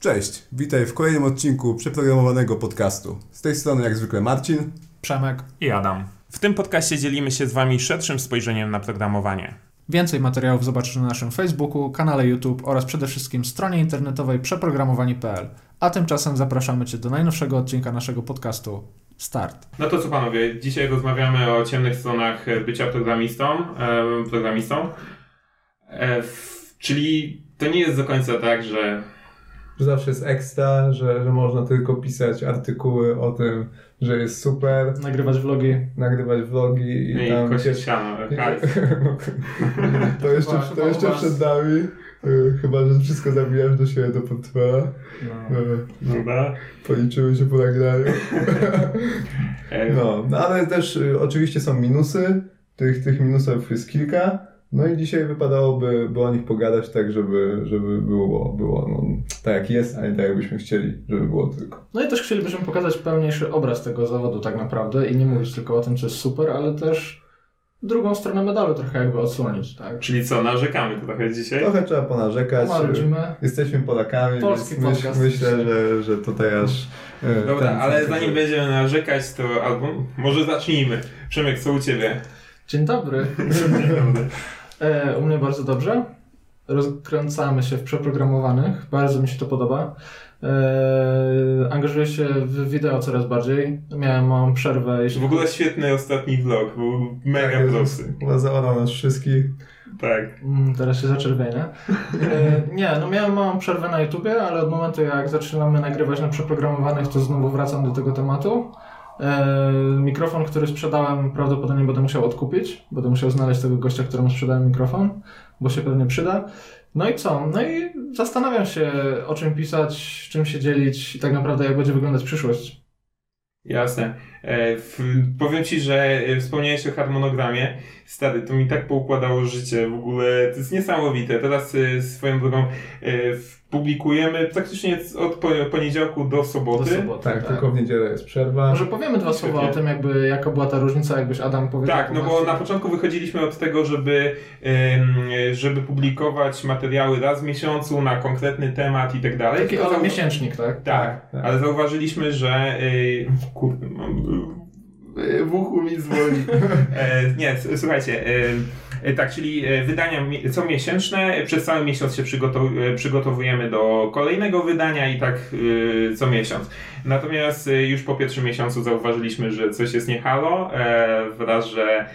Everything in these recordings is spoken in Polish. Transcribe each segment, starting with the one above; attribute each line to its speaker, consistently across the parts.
Speaker 1: Cześć, witaj w kolejnym odcinku przeprogramowanego podcastu. Z tej strony jak zwykle Marcin.
Speaker 2: Przemek.
Speaker 3: i Adam. W tym podcaście dzielimy się z Wami szerszym spojrzeniem na programowanie.
Speaker 2: Więcej materiałów zobaczysz na naszym Facebooku, kanale YouTube oraz przede wszystkim stronie internetowej przeprogramowanie.pl. A tymczasem zapraszamy Cię do najnowszego odcinka naszego podcastu. Start.
Speaker 3: No to co panowie, dzisiaj rozmawiamy o ciemnych stronach bycia programistą. Programistą. E, czyli to nie jest do końca tak, że
Speaker 4: że zawsze jest ekstra, że, że można tylko pisać artykuły o tym, że jest super,
Speaker 2: Nagrywać vlogi.
Speaker 4: nagrywać vlogi i,
Speaker 3: i
Speaker 4: tam...
Speaker 3: kosić siano. hajs.
Speaker 4: to jeszcze, to jeszcze przed nami. Y, Chyba, że wszystko zabijasz do siebie do portfela.
Speaker 2: No.
Speaker 4: Y,
Speaker 3: Dobra.
Speaker 4: Policzyły się po nagraniu. No, no ale też y, oczywiście są minusy. Tych, tych minusów jest kilka. No i dzisiaj wypadałoby by o nich pogadać tak, żeby, żeby było, było no, tak jak jest, a nie tak jakbyśmy chcieli, żeby było tylko.
Speaker 2: no i też chcielibyśmy pokazać pełniejszy obraz tego zawodu tak naprawdę i nie mówić tylko o tym, co jest super, ale też drugą stronę medalu trochę jakby odsłonić, tak?
Speaker 3: Czyli co, narzekamy trochę dzisiaj?
Speaker 4: Trochę trzeba ponarzekać.
Speaker 2: Pomarudzimy.
Speaker 4: Jesteśmy Polakami,
Speaker 2: Polski
Speaker 4: więc myśl, myślę, że, że tutaj aż... e,
Speaker 3: Dobra,
Speaker 4: ten-
Speaker 3: ale
Speaker 4: ten-
Speaker 3: zanim będziemy narzekać, to albo może zacznijmy. Przemek, co u Ciebie?
Speaker 2: Dzień dobry. E, u mnie bardzo dobrze. Rozkręcamy się w przeprogramowanych. Bardzo mi się to podoba. E, angażuję się w wideo coraz bardziej. Miałem małą przerwę. Jeśli
Speaker 3: W ogóle świetny ostatni vlog, był mega
Speaker 4: Tak,
Speaker 3: prosty.
Speaker 4: Zaorał nas wszystkich.
Speaker 3: Tak.
Speaker 2: Mm, Teraz się zaczerwienię. E, nie, no miałem małą przerwę na YouTubie, ale od momentu jak zaczynamy nagrywać na przeprogramowanych, to znowu wracam do tego tematu. E, mikrofon, który sprzedałem, prawdopodobnie będę musiał odkupić. Będę musiał znaleźć tego gościa, któremu sprzedałem mikrofon, bo się pewnie przyda. No i co? No i zastanawiam się, o czym pisać, czym się dzielić i tak naprawdę jak będzie wyglądać przyszłość.
Speaker 3: Jasne. E, w, powiem Ci, że e, wspomniałeś o harmonogramie. Stary, to mi tak poukładało życie. W ogóle to jest niesamowite. Teraz e, swoją drogą w- publikujemy praktycznie od po- poniedziałku do
Speaker 2: Do
Speaker 3: soboty.
Speaker 2: soboty.
Speaker 4: Tak, tylko w niedzielę jest przerwa.
Speaker 2: Może powiemy dwa słowa o tym, jakby jaka była ta różnica, jakbyś Adam powiedział.
Speaker 3: Tak, no bo na początku wychodziliśmy od tego, żeby, żeby publikować materiały raz w miesiącu na konkretny temat i tak dalej.
Speaker 2: Taki
Speaker 3: zau-
Speaker 2: miesięcznik, tak?
Speaker 3: Tak,
Speaker 4: Tak.
Speaker 3: ale zauważyliśmy, że. Yy, kurde, mam. W uchu mi dzwoni. E, nie, słuchajcie. e, e, tak, czyli wydania co miesięczne. Przez cały miesiąc się przygotow- przygotowujemy do kolejnego wydania i tak co miesiąc. Natomiast już po pierwszym miesiącu zauważyliśmy, że coś jest nie halo, wraz, że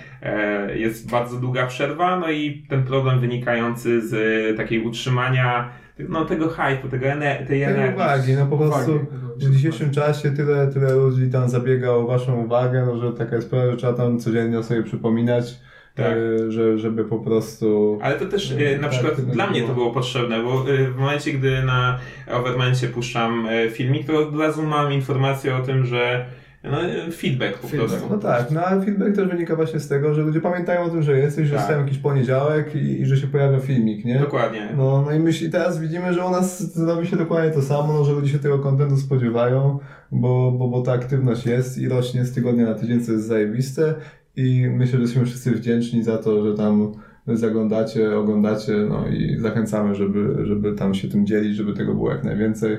Speaker 3: jest bardzo długa przerwa, no i ten problem wynikający z takiej utrzymania no, tego hype'u, tego ene- tej energii.
Speaker 4: uwagi, no po prostu
Speaker 2: Uwagi.
Speaker 4: w dzisiejszym czasie tyle, tyle ludzi tam zabiega o waszą uwagę, no, że taka jest sprawa, że trzeba tam codziennie o sobie przypominać,
Speaker 3: Tak.
Speaker 4: e, że, żeby po prostu...
Speaker 3: Ale to też
Speaker 4: Nie,
Speaker 3: e, na przykład
Speaker 4: tak
Speaker 3: dla mnie
Speaker 4: było.
Speaker 3: to było potrzebne, bo e, w momencie, gdy na Overmencie puszczam e, filmik, to od razu mam informację o tym, że no, feedback po
Speaker 2: Feedback,
Speaker 3: prostu.
Speaker 4: No tak, no ale feedback też wynika właśnie z tego, że ludzie pamiętają o tym, że jesteś, że
Speaker 3: Tak.
Speaker 4: jest tam jakiś poniedziałek i, i że się pojawia filmik, nie?
Speaker 3: Dokładnie.
Speaker 4: No, no i myśli, teraz widzimy, że u nas robi się dokładnie to samo, no, że ludzie się tego kontentu spodziewają, bo, bo, bo ta aktywność jest i rośnie z tygodnia na tydzień, co jest zajebiste i myślę, że jesteśmy wszyscy wdzięczni za to, że tam zaglądacie, oglądacie, no i zachęcamy, żeby, żeby tam się tym dzielić, żeby tego było jak najwięcej.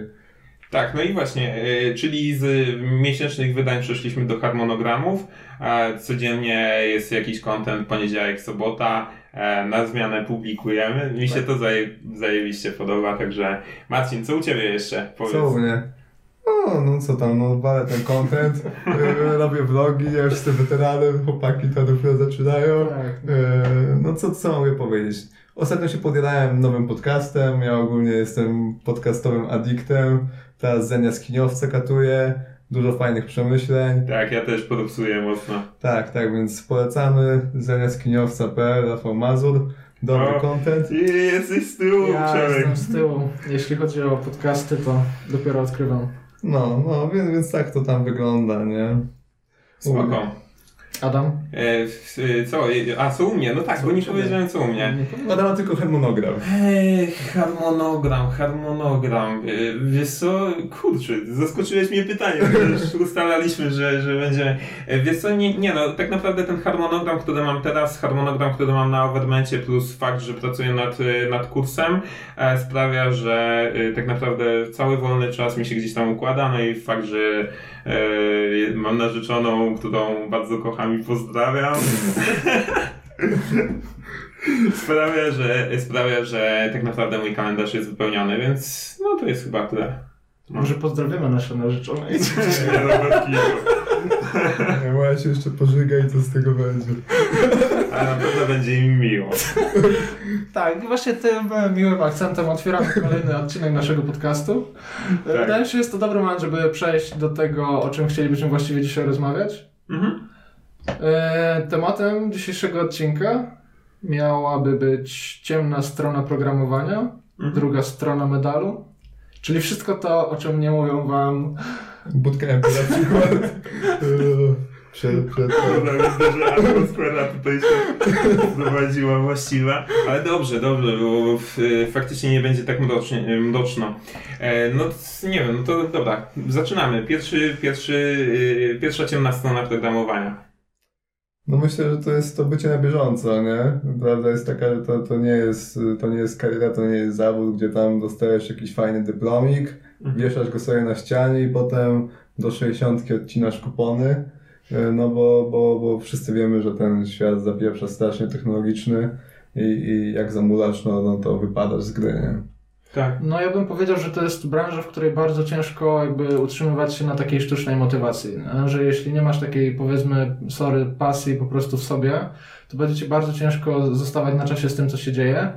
Speaker 3: Tak, no i właśnie, e, czyli z miesięcznych wydań przeszliśmy do harmonogramów. E, Codziennie jest jakiś content, poniedziałek, sobota. e, Na zmianę publikujemy. Mi się to zaje, zajebiście podoba, także Marcin, co u Ciebie jeszcze? Powiedz.
Speaker 4: Co u mnie? O, no co tam, no walę ten content, y, robię vlogi, ja już jestem weteranem, chłopaki to dopiero zaczynają.
Speaker 2: Tak.
Speaker 4: E, No co, co mogę powiedzieć? Ostatnio się podjarałem nowym podcastem, ja ogólnie jestem podcastowym addictem, teraz Zenia Skiniowce katuje, dużo fajnych przemyśleń.
Speaker 3: Tak, ja też podopsuję mocno.
Speaker 4: Tak, tak, więc polecamy zeniaskiniowca.pl, Rafał Mazur, dobry
Speaker 3: O.
Speaker 4: content.
Speaker 3: Jesteś z tyłu,
Speaker 2: Ja jestem z tyłu. Jeśli chodzi o podcasty, to dopiero odkrywam.
Speaker 4: No, no, więc, więc tak to tam wygląda, nie?
Speaker 3: Spoko.
Speaker 2: Adam?
Speaker 3: E, co? E, A, co u mnie? No tak, bo nie powiedziałem co u mnie.
Speaker 1: Adam tylko harmonogram.
Speaker 3: Ej, harmonogram, harmonogram. E, Wiesz co, kurczę, zaskoczyłeś mnie pytaniem, bo już ustalaliśmy, że, że będzie... E, Wiesz co, nie, nie no, tak naprawdę ten harmonogram, który mam teraz, harmonogram, który mam na Overmencie, plus fakt, że pracuję nad, e, nad kursem, e, sprawia, że e, tak naprawdę cały wolny czas mi się gdzieś tam układa, no i fakt, że e, mam narzeczoną, którą bardzo kocham i pozdrawiam. sprawia, że, sprawia, że tak naprawdę mój kalendarz jest wypełniony, więc no to jest chyba tyle.
Speaker 2: Może pozdrawiamy nasze narzeczone.
Speaker 4: Nie, moja się jeszcze pożyga i co z tego będzie.
Speaker 3: Ale na pewno będzie im miło.
Speaker 2: Tak, i właśnie tym miłym akcentem otwieramy kolejny odcinek naszego podcastu.
Speaker 3: Tak.
Speaker 2: Wydaje mi się, że jest to dobry moment, żeby przejść do tego, o czym chcielibyśmy właściwie dzisiaj rozmawiać.
Speaker 3: Mhm.
Speaker 2: E, Tematem dzisiejszego odcinka miałaby być ciemna strona programowania,
Speaker 3: Mhm.
Speaker 2: druga strona medalu, czyli wszystko to, o czym nie mówią wam
Speaker 4: Bootcampy na przykład. Przed, przed,
Speaker 3: Dobra, atmosfera tutaj się prowadziła właściwa. Ale dobrze, dobrze, bo w, faktycznie nie będzie tak mrocznie, mroczno. E, no nie wiem, no to dobra, zaczynamy. Pierwszy, pierwszy, y, pierwsza ciemna strona programowania.
Speaker 4: No myślę, że to jest to bycie na bieżąco, nie? Prawda jest taka, że to, to, nie jest, to nie jest kariera, to nie jest zawód, gdzie tam dostajesz jakiś fajny dyplomik,
Speaker 3: Mhm.
Speaker 4: wieszasz go sobie na ścianie i potem do 60 odcinasz kupony. E, No bo, bo, bo wszyscy wiemy, że ten świat zapieprza strasznie technologiczny i, i jak zamulasz, no, no to wypadasz z gry, nie?
Speaker 3: Tak.
Speaker 2: No ja bym powiedział, że to jest branża, w której bardzo ciężko jakby utrzymywać się na takiej sztucznej motywacji. Że jeśli nie masz takiej powiedzmy, sorry, pasji po prostu w sobie, to będzie ci bardzo ciężko zostawać na czasie z tym, co się dzieje.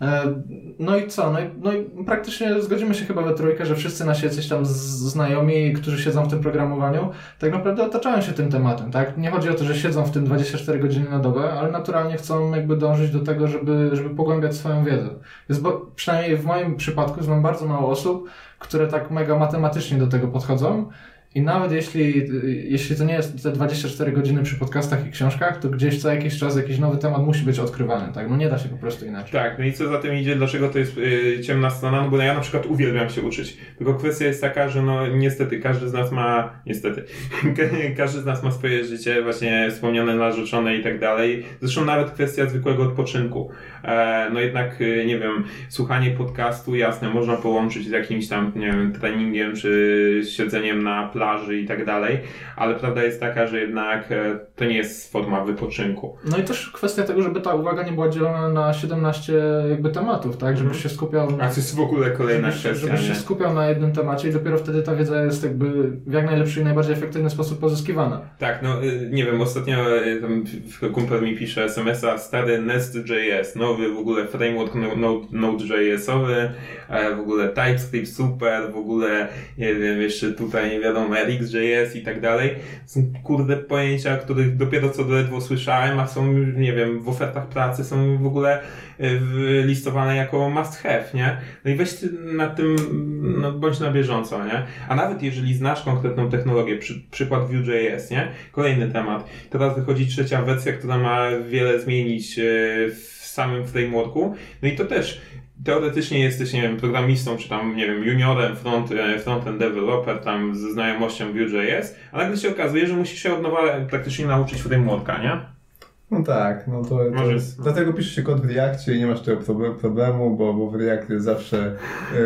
Speaker 2: E, No i co? No i, no i praktycznie zgodzimy się chyba we trójkę, że wszyscy nasi jacyś tam znajomi, którzy siedzą w tym programowaniu, tak naprawdę otaczają się tym tematem, tak? Nie chodzi o to, że siedzą w tym 24 godziny na dobę, ale naturalnie chcą jakby dążyć do tego, żeby, żeby pogłębiać swoją wiedzę. Jest bo, przynajmniej w moim przypadku znam bardzo mało osób, które tak mega matematycznie do tego podchodzą. I nawet jeśli, jeśli to nie jest te 24 godziny przy podcastach i książkach, to gdzieś co jakiś czas jakiś nowy temat musi być odkrywany, tak? No nie da się po prostu inaczej.
Speaker 3: Tak, no i co za tym idzie, dlaczego to jest y, ciemna strona? No bo ja na przykład uwielbiam się uczyć. Tylko kwestia jest taka, że no niestety każdy z nas ma, niestety, każdy z nas ma swoje życie, właśnie wspomniane narzeczone i tak dalej. Zresztą nawet kwestia zwykłego odpoczynku. E, no jednak, y, nie wiem, słuchanie podcastu, jasne, można połączyć z jakimś tam, nie wiem, treningiem, czy siedzeniem na plaży i tak dalej, ale prawda jest taka, że jednak e, to nie jest forma wypoczynku.
Speaker 2: No i też kwestia tego, żeby ta uwaga nie była dzielona na 17 jakby tematów, tak? Żebyś się skupiał na...
Speaker 3: A to jest w ogóle kolejna
Speaker 2: Żebyś,
Speaker 3: kwestia,
Speaker 2: żebyś się skupiał na jednym temacie i dopiero wtedy ta wiedza jest jakby w jak najlepszy i najbardziej efektywny sposób pozyskiwana.
Speaker 3: Tak, no y, nie wiem, ostatnio y, tam kumpel mi pisze SMS-a stary Nest.js, nowy w ogóle framework no- Node- Node.js-owy, e, w ogóle TypeScript super, w ogóle nie wiem, jeszcze tutaj nie wiadomo RxJS i tak dalej. Są kurde pojęcia, których dopiero co ledwo słyszałem, a są, nie wiem, w ofertach pracy są w ogóle y, listowane jako must have, nie? No i weź na tym, no bądź na bieżąco, nie? A nawet jeżeli znasz konkretną technologię, przy, przykład Vue.js, nie? Kolejny temat. Teraz wychodzi trzecia wersja, która ma wiele zmienić e, w samym frameworku. No i to też teoretycznie jesteś, nie wiem, programistą, czy tam, nie wiem, juniorem, front, e, frontend developer, tam ze znajomością Vue.js, a nagle się okazuje, że musisz się od nowa praktycznie nauczyć frameworka, nie?
Speaker 4: No tak, no to, to
Speaker 3: Może-
Speaker 4: jest, dlatego piszesz się kod w Reakcie i nie masz tego proble- problemu, bo, bo w React jest zawsze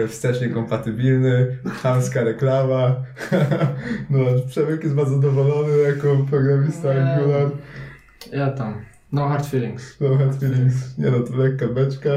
Speaker 4: e, wstecznie kompatybilny, chamska reklama. no, Przemek jest bardzo zadowolony jako programista. Angular.
Speaker 2: Ja tam. No hard feelings.
Speaker 4: No, hard feelings. Nie no, to lekka beczka.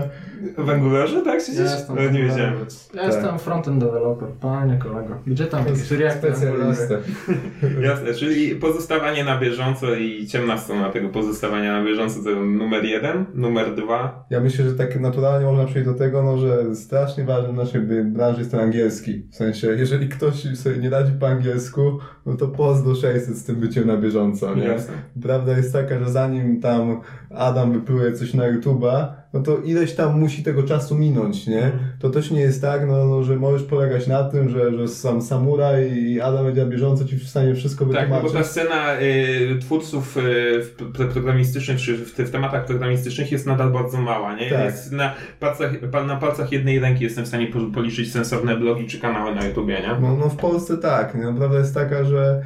Speaker 3: W Angularze, tak?
Speaker 2: Ja
Speaker 3: Siedzisz?
Speaker 2: jestem,
Speaker 3: No, nie wiedziałem.
Speaker 2: ja jestem frontend developer, panie kolego. Gdzie tam jakieś React
Speaker 4: Specjalista.
Speaker 3: Jasne, czyli pozostawanie na bieżąco i ciemna strona tego pozostawania na bieżąco to numer jeden, numer dwa.
Speaker 4: Ja myślę, że tak naturalnie można przejść do tego, no, że strasznie ważny w naszej branży jest ten angielski. W sensie, jeżeli ktoś sobie nie radzi po angielsku, no to pozdro 600 z tym byciem na bieżąco, nie?
Speaker 3: Jasne.
Speaker 4: Prawda jest taka, że zanim tam Adam wypluje coś na YouTube'a, no to ileś tam musi tego czasu minąć, nie? To też nie jest tak, no, no że możesz polegać na tym, że, że sam samuraj i Adam będzie na bieżąco ci w stanie wszystko
Speaker 3: Tak, no
Speaker 4: wytłumaczyć.
Speaker 3: bo ta scena y, twórców y, w programistycznych, czy w, w tematach programistycznych jest nadal bardzo mała, nie?
Speaker 4: Tak.
Speaker 3: Jest na, palcach, pa- na palcach jednej ręki jestem w stanie po- policzyć sensowne blogi czy kanały na YouTubie, nie?
Speaker 4: No, no w Polsce tak. nie? No, prawda jest taka, że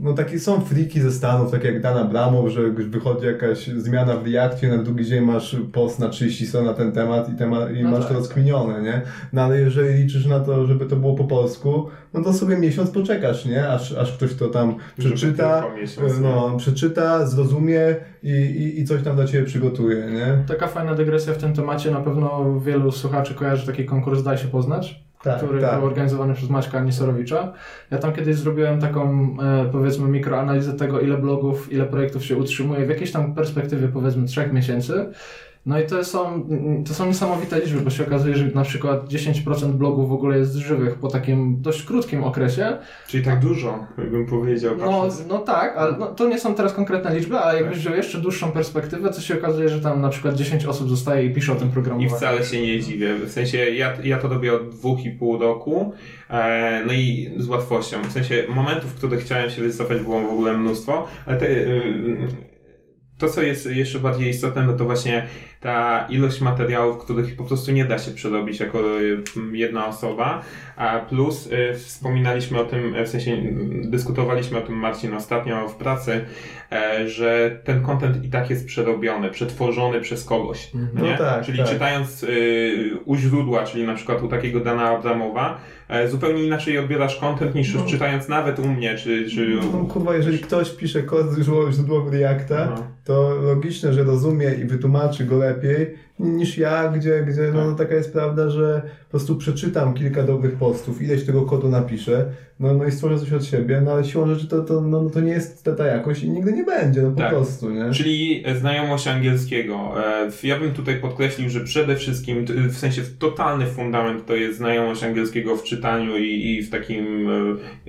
Speaker 4: no takie są friki ze Stanów, tak jak Dan Abramow, że wychodzi jakaś zmiana w Reakcie, na drugi dzień masz post na 30 stron na ten temat i, temat, i
Speaker 2: No
Speaker 4: masz
Speaker 2: tak.
Speaker 4: to rozkminione, nie? No ale jeżeli liczysz na to, żeby to było po polsku, no to sobie miesiąc poczekasz, nie? Aż, aż ktoś to tam przeczyta,
Speaker 3: miesiąc, nie?
Speaker 4: no, przeczyta, zrozumie i, i, i coś tam dla Ciebie przygotuje, nie?
Speaker 2: Taka fajna dygresja w tym temacie. Na pewno wielu słuchaczy kojarzy taki konkurs Daj się poznać,
Speaker 4: Tak,
Speaker 2: który
Speaker 4: tak.
Speaker 2: był organizowany przez Maćka Nisorowicza. Ja tam kiedyś zrobiłem taką, e, powiedzmy, mikroanalizę tego, ile blogów, ile projektów się utrzymuje w jakiejś tam perspektywie, powiedzmy, trzech miesięcy. No i to są, to są niesamowite liczby, bo się okazuje, że na przykład 10% blogów w ogóle jest żywych po takim dość krótkim okresie.
Speaker 3: Czyli tak dużo, bym powiedział.
Speaker 2: No, no tak, ale no, to nie są teraz konkretne liczby, ale jakbyś wziął jeszcze dłuższą perspektywę, to się okazuje, że tam na przykład 10 osób zostaje i pisze o tym
Speaker 3: I
Speaker 2: programowaniu.
Speaker 3: wcale się nie dziwię. W sensie ja, ja to robię od dwóch i pół roku. E, no i z łatwością. W sensie momentów, w których chciałem się wycofać było w ogóle mnóstwo, ale te, y, to, co jest jeszcze bardziej istotne, no to właśnie ta ilość materiałów, których po prostu nie da się przerobić jako y, jedna osoba, a plus y, wspominaliśmy o tym, w sensie y, dyskutowaliśmy o tym Marcin ostatnio w pracy, e, że ten content i tak jest przerobiony, przetworzony przez kogoś.
Speaker 2: Mhm.
Speaker 3: Nie?
Speaker 4: No tak,
Speaker 3: czyli
Speaker 4: tak.
Speaker 3: czytając y, u źródła, czyli na przykład u takiego Dana Abramowa, e, zupełnie inaczej odbierasz content niż
Speaker 4: No.
Speaker 3: czytając nawet u mnie, czy... czy
Speaker 4: No kurwa, jeżeli ktoś pisze kod źródłowy Reacta,
Speaker 3: No.
Speaker 4: to logiczne, że rozumie i wytłumaczy go lepiej niż ja, gdzie, gdzie no,
Speaker 3: Tak.
Speaker 4: taka jest prawda, że po prostu przeczytam kilka dobrych postów, ileś tego kodu napiszę, no, no i stworzę coś od siebie, no ale siłą rzeczy to, to, no, to nie jest ta, ta jakość i nigdy nie będzie, no po
Speaker 3: Tak.
Speaker 4: prostu, nie?
Speaker 3: Czyli znajomość angielskiego. E, Ja bym tutaj podkreślił, że przede wszystkim, w sensie totalny fundament to jest znajomość angielskiego w czytaniu i, i w takim... e,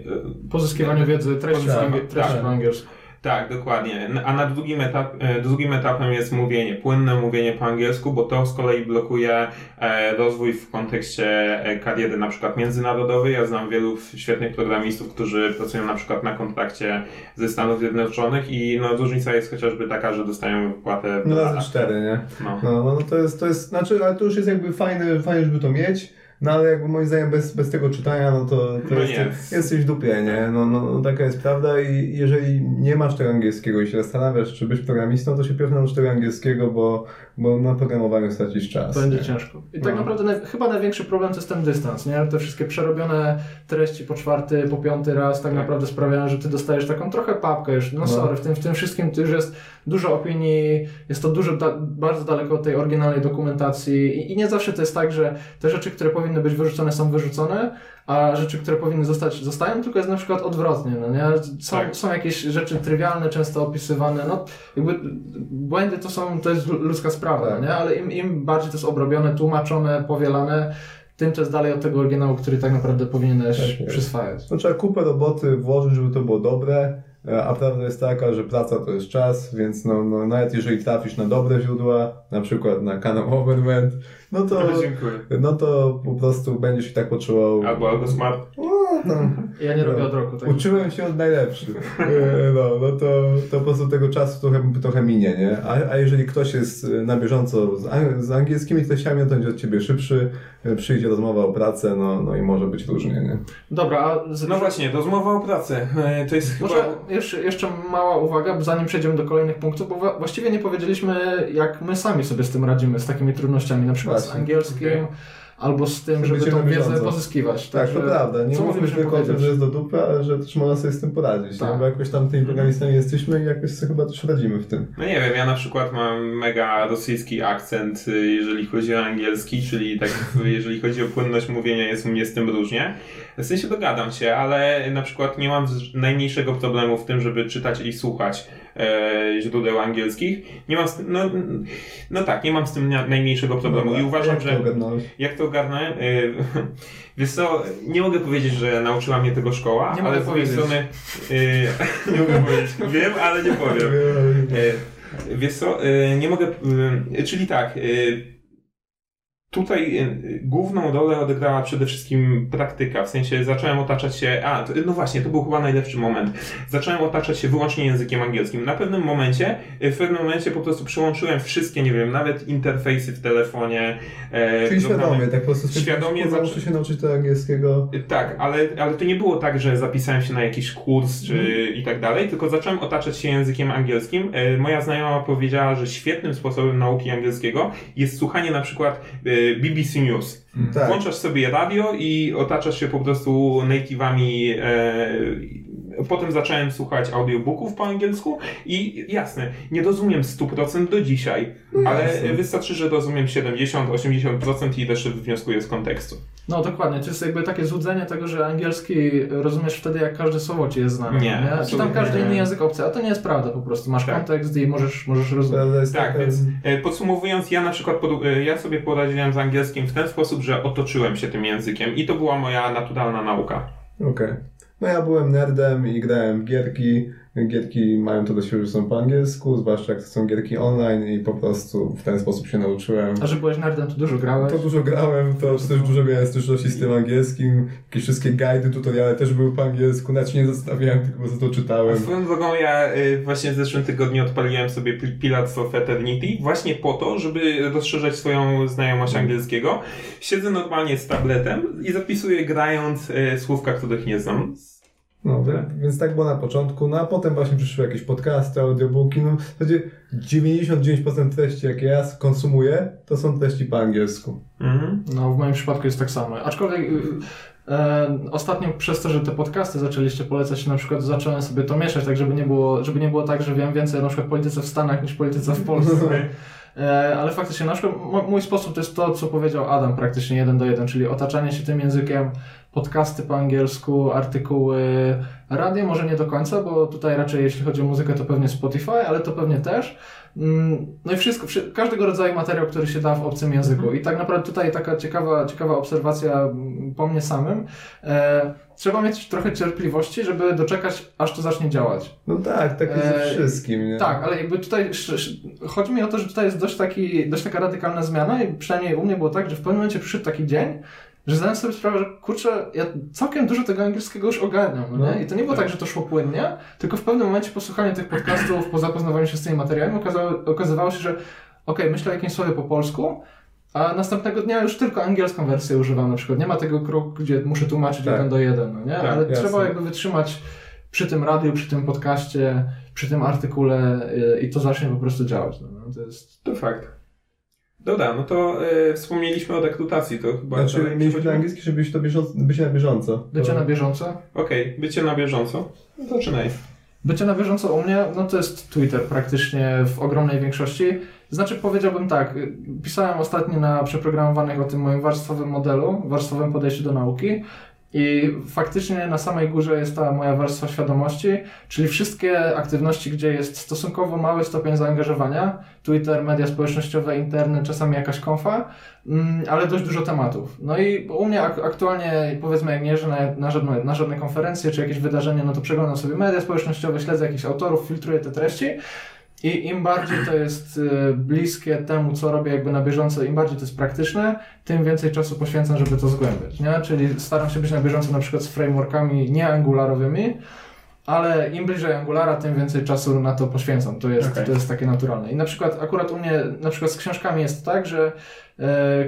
Speaker 3: e,
Speaker 2: Pozyskiwaniu wiedzy, treści,
Speaker 3: Tak,
Speaker 2: treści
Speaker 3: tak.
Speaker 2: po angielsku.
Speaker 3: Tak, dokładnie. A na drugim, etap, e, drugim etapem jest mówienie, płynne mówienie po angielsku, bo to z kolei blokuje e, rozwój w kontekście e, kariery na przykład międzynarodowej. Ja znam wielu świetnych programistów, którzy pracują na przykład na kontrakcie ze Stanów Zjednoczonych i no, różnica jest chociażby taka, że dostają wypłatę
Speaker 4: No razy cztery, nie?
Speaker 3: No.
Speaker 4: No, no, no to jest, to jest, znaczy, ale to już jest jakby fajne, fajne żeby to mieć, no ale jakby moim zdaniem bez, bez tego czytania, no to, to
Speaker 3: No
Speaker 4: jest,
Speaker 3: nie.
Speaker 4: jesteś w dupie, nie? No, no, no taka jest prawda i jeżeli nie masz tego angielskiego i się zastanawiasz, czy być programistą, to się pierw naucz tego angielskiego, bo, bo na programowaniu stracisz czas.
Speaker 2: Będzie
Speaker 4: nie?
Speaker 2: ciężko. I tak
Speaker 4: No.
Speaker 2: naprawdę chyba największy problem to jest ten dystans, nie? Te wszystkie przerobione treści po czwarty, po piąty raz tak
Speaker 3: Tak.
Speaker 2: naprawdę sprawiają, że ty dostajesz taką trochę papkę już. No,
Speaker 4: No.
Speaker 2: sorry, w tym, w tym wszystkim to już jest dużo opinii, jest to dużo, da, bardzo daleko od tej oryginalnej dokumentacji I, i nie zawsze to jest tak, że te rzeczy, które powinny być wyrzucone są wyrzucone, a rzeczy, które powinny zostać, zostają, tylko jest na przykład odwrotnie, no nie? Są,
Speaker 3: Tak.
Speaker 2: są jakieś rzeczy trywialne, często opisywane, no jakby błędy to są, to jest ludzka sprawa,
Speaker 4: Tak.
Speaker 2: no nie? Ale im, im bardziej to jest obrobione, tłumaczone, powielane, tym to jest dalej od tego oryginału, który tak naprawdę powinieneś
Speaker 4: Tak
Speaker 2: przyswajać.
Speaker 4: No trzeba kupę roboty włożyć, żeby to było dobre, a prawda jest taka, że praca to jest czas, więc no, no, nawet jeżeli trafisz na dobre źródła, na przykład na kanał Overment, no to,
Speaker 3: Dziękuję.
Speaker 4: no to po prostu będziesz i tak potrzebował...
Speaker 3: Albo Algo Smart.
Speaker 4: No, no.
Speaker 2: Ja nie robię
Speaker 4: No.
Speaker 2: od roku tak.
Speaker 4: Uczyłem się od najlepszych. E, No, no to, to po prostu tego czasu trochę, trochę minie, nie? A, a jeżeli ktoś jest e, na bieżąco z, ang- z angielskimi treściami, to będzie od ciebie szybszy, e, przyjdzie rozmowa o pracę, no, no i może być różnie, nie?
Speaker 2: Dobra, a z,
Speaker 3: No właśnie, rozmowa o pracy. E, To jest chyba...
Speaker 2: Może jeszcze, jeszcze mała uwaga, zanim przejdziemy do kolejnych punktów, bo właściwie nie powiedzieliśmy, jak my sami sobie z tym radzimy, z takimi trudnościami, na przykład z
Speaker 4: Właśnie,
Speaker 2: angielskim,
Speaker 3: okej.
Speaker 2: Albo z tym,
Speaker 4: Żeby
Speaker 2: żeby tą wiedzę
Speaker 4: bieżąco.
Speaker 2: pozyskiwać.
Speaker 4: Tak, to
Speaker 2: Także
Speaker 4: prawda. Nie mówimy tylko o tym, że jest do dupy, ale że też można sobie z tym poradzić,
Speaker 2: Tak.
Speaker 4: nie? Bo jakoś tam tymi programistami jesteśmy i jakoś sobie chyba też radzimy w tym.
Speaker 3: No nie wiem, ja na przykład mam mega rosyjski akcent, y, jeżeli chodzi o angielski, czyli tak, jeżeli chodzi o płynność mówienia, jest u mnie z tym różnie. W sensie dogadam się, ale na przykład nie mam najmniejszego problemu w tym, żeby czytać i słuchać e, źródeł angielskich. Nie mam z tym, no, no tak, nie mam z tym na- najmniejszego problemu i uważam,
Speaker 4: Jak
Speaker 3: że...
Speaker 4: to ogarnąłeś?
Speaker 3: Jak to ogarnąłem? Y, Wiesz co, nie mogę powiedzieć, że nauczyła mnie tego szkoła,
Speaker 2: Nie
Speaker 3: ale z drugiej strony... y, nie mogę powiedzieć. Wiem, ale nie powiem. Y, Wiesz co, y, nie mogę, czyli tak, Tutaj y, główną rolę odegrała przede wszystkim praktyka, w sensie zacząłem otaczać się, a no właśnie, to był chyba najlepszy moment. Zacząłem otaczać się wyłącznie językiem angielskim. Na pewnym momencie, y, w pewnym momencie po prostu przyłączyłem wszystkie, nie wiem, nawet interfejsy w telefonie. e,
Speaker 4: Czyli
Speaker 3: programy.
Speaker 4: świadomie, tak po prostu
Speaker 3: Świadomie
Speaker 4: muszę się nauczyć tego angielskiego.
Speaker 3: Tak, ale, ale to nie było tak, że zapisałem się na jakiś kurs czy
Speaker 4: Mhm.
Speaker 3: i tak dalej, tylko zacząłem otaczać się językiem angielskim. E, Moja znajoma powiedziała, że świetnym sposobem nauki angielskiego jest słuchanie na przykład e, BBC News.
Speaker 4: Tak.
Speaker 3: Włączasz sobie radio i otaczasz się po prostu native'ami. Potem zacząłem słuchać audiobooków po angielsku i jasne, nie rozumiem 100% do dzisiaj, ale
Speaker 4: jasne.
Speaker 3: wystarczy, że rozumiem 70-80% i też wnioskuję z kontekstu.
Speaker 2: No dokładnie, to jest jakby takie złudzenie tego, że angielski rozumiesz wtedy, jak każde słowo ci jest znane.
Speaker 3: Nie,
Speaker 2: Czy tam każdy
Speaker 3: nie.
Speaker 2: inny język obcy, a to nie jest prawda po prostu. Masz
Speaker 3: Tak.
Speaker 2: kontekst i możesz, możesz rozumieć.
Speaker 3: Tak,
Speaker 4: taka-
Speaker 3: więc e, podsumowując, ja na przykład pod, e, ja sobie poradziłem z angielskim w ten sposób, że otoczyłem się tym językiem i to była moja naturalna nauka.
Speaker 4: Okej. No ja byłem nerdem i grałem w gierki. Gierki mają to do siebie, że są po angielsku, zwłaszcza jak to są gierki online i po prostu w ten sposób się nauczyłem.
Speaker 2: A że byłeś nerdem, to dużo grałeś.
Speaker 4: To dużo grałem, to też dużo miałem styczności z tym angielskim. Jakieś wszystkie guidy, tutoriale też były po angielsku, się nie zastanawiałem, tylko prostu to czytałem.
Speaker 3: Swoją drogą ja y, właśnie w zeszłym tygodniu odpaliłem sobie Pil- Pillars of Eternity właśnie po to, żeby rozszerzać swoją znajomość angielskiego. Siedzę normalnie z tabletem i zapisuję grając y, słówka, których nie znam.
Speaker 4: No, wie- więc tak było na początku, no a potem właśnie przyszły jakieś podcasty, audiobooki, no w zasadzie 99% treści, jakie ja konsumuję, to są treści po angielsku.
Speaker 3: Mhm.
Speaker 2: No, w moim przypadku jest tak samo. Aczkolwiek y, e, ostatnio przez to, że te podcasty zaczęliście polecać, na przykład zacząłem sobie to mieszać, tak żeby nie było, żeby nie było tak, że wiem więcej o na przykład polityce w Stanach niż polityce w Polsce. E, ale faktycznie, na przykład mój sposób to jest to, co powiedział Adam praktycznie jeden do jeden, czyli otaczanie się tym językiem, podcasty po angielsku, artykuły, radio może nie do końca, bo tutaj raczej jeśli chodzi o muzykę to pewnie Spotify, ale to pewnie też. Mm, No i wszystko, wszy- każdego rodzaju materiał, który się da w obcym języku. I tak naprawdę tutaj taka ciekawa, ciekawa obserwacja mm, po mnie samym. E, trzeba mieć trochę cierpliwości, żeby doczekać, aż to zacznie działać.
Speaker 4: No tak, tak jest ze
Speaker 2: Eee,
Speaker 4: wszystkim, nie?
Speaker 2: Tak, ale jakby tutaj chodzi mi o to, że tutaj jest dość, taki, dość taka radykalna zmiana i przynajmniej u mnie było tak, że w pewnym momencie przyszedł taki dzień, że zdałem sobie sprawę, że kurczę, ja całkiem dużo tego angielskiego już ogarniam, no nie?
Speaker 4: No,
Speaker 2: I to nie było tak. że to szło płynnie, tylko w pewnym momencie po słuchaniu tych podcastów, po zapoznawaniu się z tymi materiałami okazało, okazywało się, że okej, myślę o jakimś słowie po polsku, a następnego dnia już tylko angielską wersję używam na przykład. Nie ma tego kroku, gdzie muszę tłumaczyć
Speaker 4: Tak.
Speaker 2: jeden do jeden, no nie?
Speaker 3: Tak,
Speaker 2: Ale
Speaker 4: jasne.
Speaker 2: trzeba jakby wytrzymać przy tym radiu, przy tym podcaście, przy tym artykule y, i to zacznie po prostu działać. No, no, to jest...
Speaker 3: To fakt. Dobra, no to y, wspomnieliśmy o rekrutacji, to chyba...
Speaker 4: Znaczy, mieliśmy
Speaker 3: przechodzimy?
Speaker 4: na angielski, żeby to bieżąco, bycie na bieżąco.
Speaker 2: Bycie na bieżąco?
Speaker 3: Okej, bycie na bieżąco. No Zaczynaj.
Speaker 2: Bycie na bieżąco u mnie, no to jest Twitter praktycznie w ogromnej większości. Znaczy powiedziałbym tak, y, pisałem ostatnio na przeprogramowanych o tym moim warstwowym modelu, warstwowym podejściu do nauki i faktycznie na samej górze jest ta moja warstwa świadomości, czyli wszystkie aktywności, gdzie jest stosunkowo mały stopień zaangażowania, Twitter, media społecznościowe, internet, czasami jakaś konfa, mm, ale dość dużo tematów. No i u mnie ak- aktualnie, powiedzmy, jak nie jeżdżę na, na, żadne, na żadne konferencje czy jakieś wydarzenia, no to przeglądam sobie media społecznościowe, śledzę jakichś autorów, filtruję te treści i im bardziej to jest y, bliskie temu, co robię jakby na bieżąco, im bardziej to jest praktyczne, tym więcej czasu poświęcam, żeby to zgłębiać, nie? Czyli staram się być na bieżąco na przykład z frameworkami nie angularowymi, ale im bliżej Angulara, tym więcej czasu na to poświęcam. To jest,
Speaker 3: Okej.
Speaker 2: to jest takie naturalne. I na przykład akurat u mnie, na przykład z książkami jest tak, że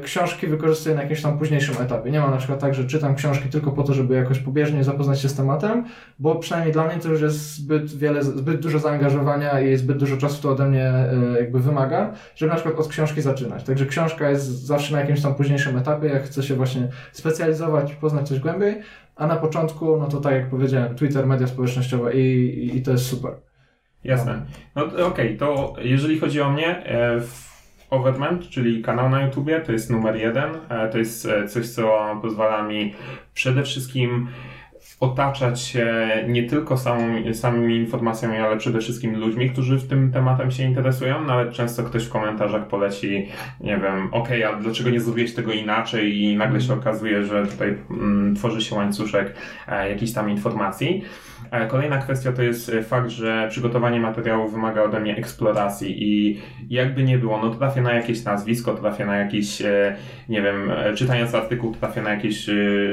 Speaker 2: książki wykorzystuję na jakimś tam późniejszym etapie. Nie ma na przykład tak, że czytam książki tylko po to, żeby jakoś pobieżnie zapoznać się z tematem, bo przynajmniej dla mnie to już jest zbyt wiele, zbyt dużo zaangażowania i zbyt dużo czasu to ode mnie e, jakby wymaga, żeby na przykład od książki zaczynać. Także książka jest zawsze na jakimś tam późniejszym etapie, jak chcę się właśnie specjalizować, poznać coś głębiej, a na początku, no to tak jak powiedziałem, Twitter, media społecznościowe i, i, i to jest super.
Speaker 3: Jasne. No okej, to jeżeli chodzi o mnie, e, w Overment, czyli kanał na YouTubie, to jest numer jeden. E, To jest e, coś, co pozwala mi przede wszystkim otaczać się nie tylko samą, samymi informacjami, ale przede wszystkim ludźmi, którzy w tym tematem się interesują. Nawet często ktoś w komentarzach poleci, nie wiem, okej, a dlaczego nie zrobiłeś tego inaczej i nagle się okazuje, że tutaj mm, tworzy się łańcuszek e, jakichś tam informacji. E, Kolejna kwestia to jest e, fakt, że przygotowanie materiału wymaga ode mnie eksploracji i jakby nie było, no trafię na jakieś nazwisko, trafię na jakiś, e, nie wiem, czytając artykuł trafię na jakieś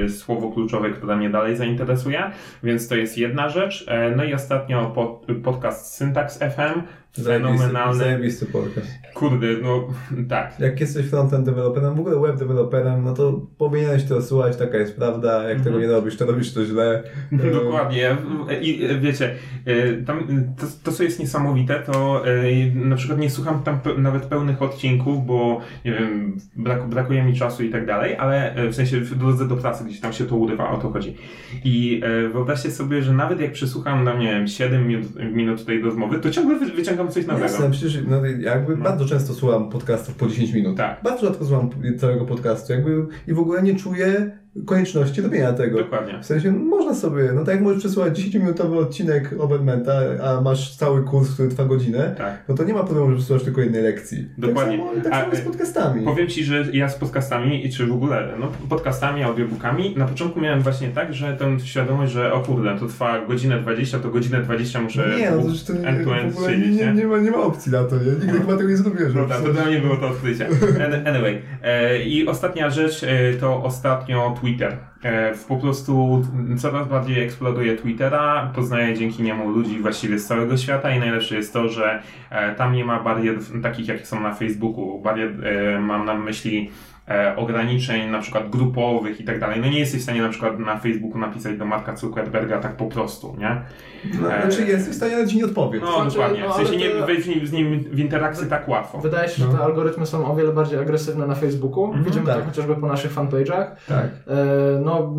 Speaker 3: słowo kluczowe, które mnie dalej zainteresuje, więc to jest jedna rzecz. No i ostatnio pod, podcast Syntax FM, fenomenalny.
Speaker 4: Zajebisty podcast.
Speaker 3: Kurde, no tak.
Speaker 4: Jak jesteś frontend developerem, w ogóle web developerem, no to powinieneś to słuchać, taka jest prawda. Jak
Speaker 3: Mhm.
Speaker 4: tego nie robisz, to robisz to źle. E,
Speaker 3: Dokładnie. I e, wiecie, e, tam, to, to co jest niesamowite, to e, na przykład nie słucham tam nawet pełnych odcinków, bo nie wiem, brak, brakuje mi czasu i tak dalej, ale e, w sensie w drodze do pracy gdzieś tam się to urywa, o to chodzi. I e, wyobraźcie sobie, że nawet jak przesłucham, no nie wiem, 7 minut, minut tej rozmowy, to ciągle wy, wyciągam coś nowego.
Speaker 4: Jasne, przecież no, jakby
Speaker 3: No.
Speaker 4: bardzo często słucham podcastów po 10 minut.
Speaker 3: Tak.
Speaker 4: Bardzo rzadko słucham całego podcastu jakby i w ogóle nie czuję konieczności robienia tego.
Speaker 3: Dokładnie.
Speaker 4: W sensie no, można sobie, no tak jak możesz przesłuchać 10-minutowy odcinek Overmenta, a masz cały kurs, który trwa godzinę,
Speaker 3: Tak.
Speaker 4: no to nie ma problemu, że przesłuchasz tylko jednej lekcji.
Speaker 3: Dokładnie.
Speaker 4: Tak samo, tak
Speaker 3: A,
Speaker 4: samo z
Speaker 3: y,
Speaker 4: podcastami.
Speaker 3: Powiem Ci, że ja z podcastami, czy w ogóle no, podcastami, audiobookami, na początku miałem właśnie tak, że tę świadomość, że o kurde, to trwa godzinę 20, to godzinę 20 muszę
Speaker 4: Nie, no to
Speaker 3: to
Speaker 4: nie,
Speaker 3: end-to-end
Speaker 4: w ogóle
Speaker 3: siedzieć,
Speaker 4: nie, nie, ma, nie ma opcji na to, nie? Nigdy chyba tego nie zrobiłem, że
Speaker 3: Prawda, to dla mnie było to odkrycie. An- Anyway. E, I ostatnia rzecz e, to ostatnio Twitter. E, po prostu coraz bardziej eksploduje Twittera, poznaję dzięki niemu ludzi właściwie z całego świata i najlepsze jest to, że e, tam nie ma barier takich, jakie są na Facebooku. Barier, e, mam na myśli ograniczeń na przykład grupowych i tak dalej. No nie jesteś w stanie na przykład na Facebooku napisać do Marka Zuckerberga tak po prostu, nie?
Speaker 4: No, znaczy jesteś w stanie, ale ci nie odpowie.
Speaker 3: No
Speaker 2: Znaczy,
Speaker 3: dokładnie.
Speaker 2: no,
Speaker 3: W sensie nie
Speaker 2: to-
Speaker 3: wejść z nim- w interakcję tak łatwo.
Speaker 2: Wydaje się, że
Speaker 4: No.
Speaker 2: te algorytmy są o wiele bardziej agresywne na Facebooku.
Speaker 3: Mhm,
Speaker 2: Widzimy
Speaker 4: tak.
Speaker 2: to chociażby po naszych fanpage'ach.
Speaker 4: Tak.
Speaker 2: E, No,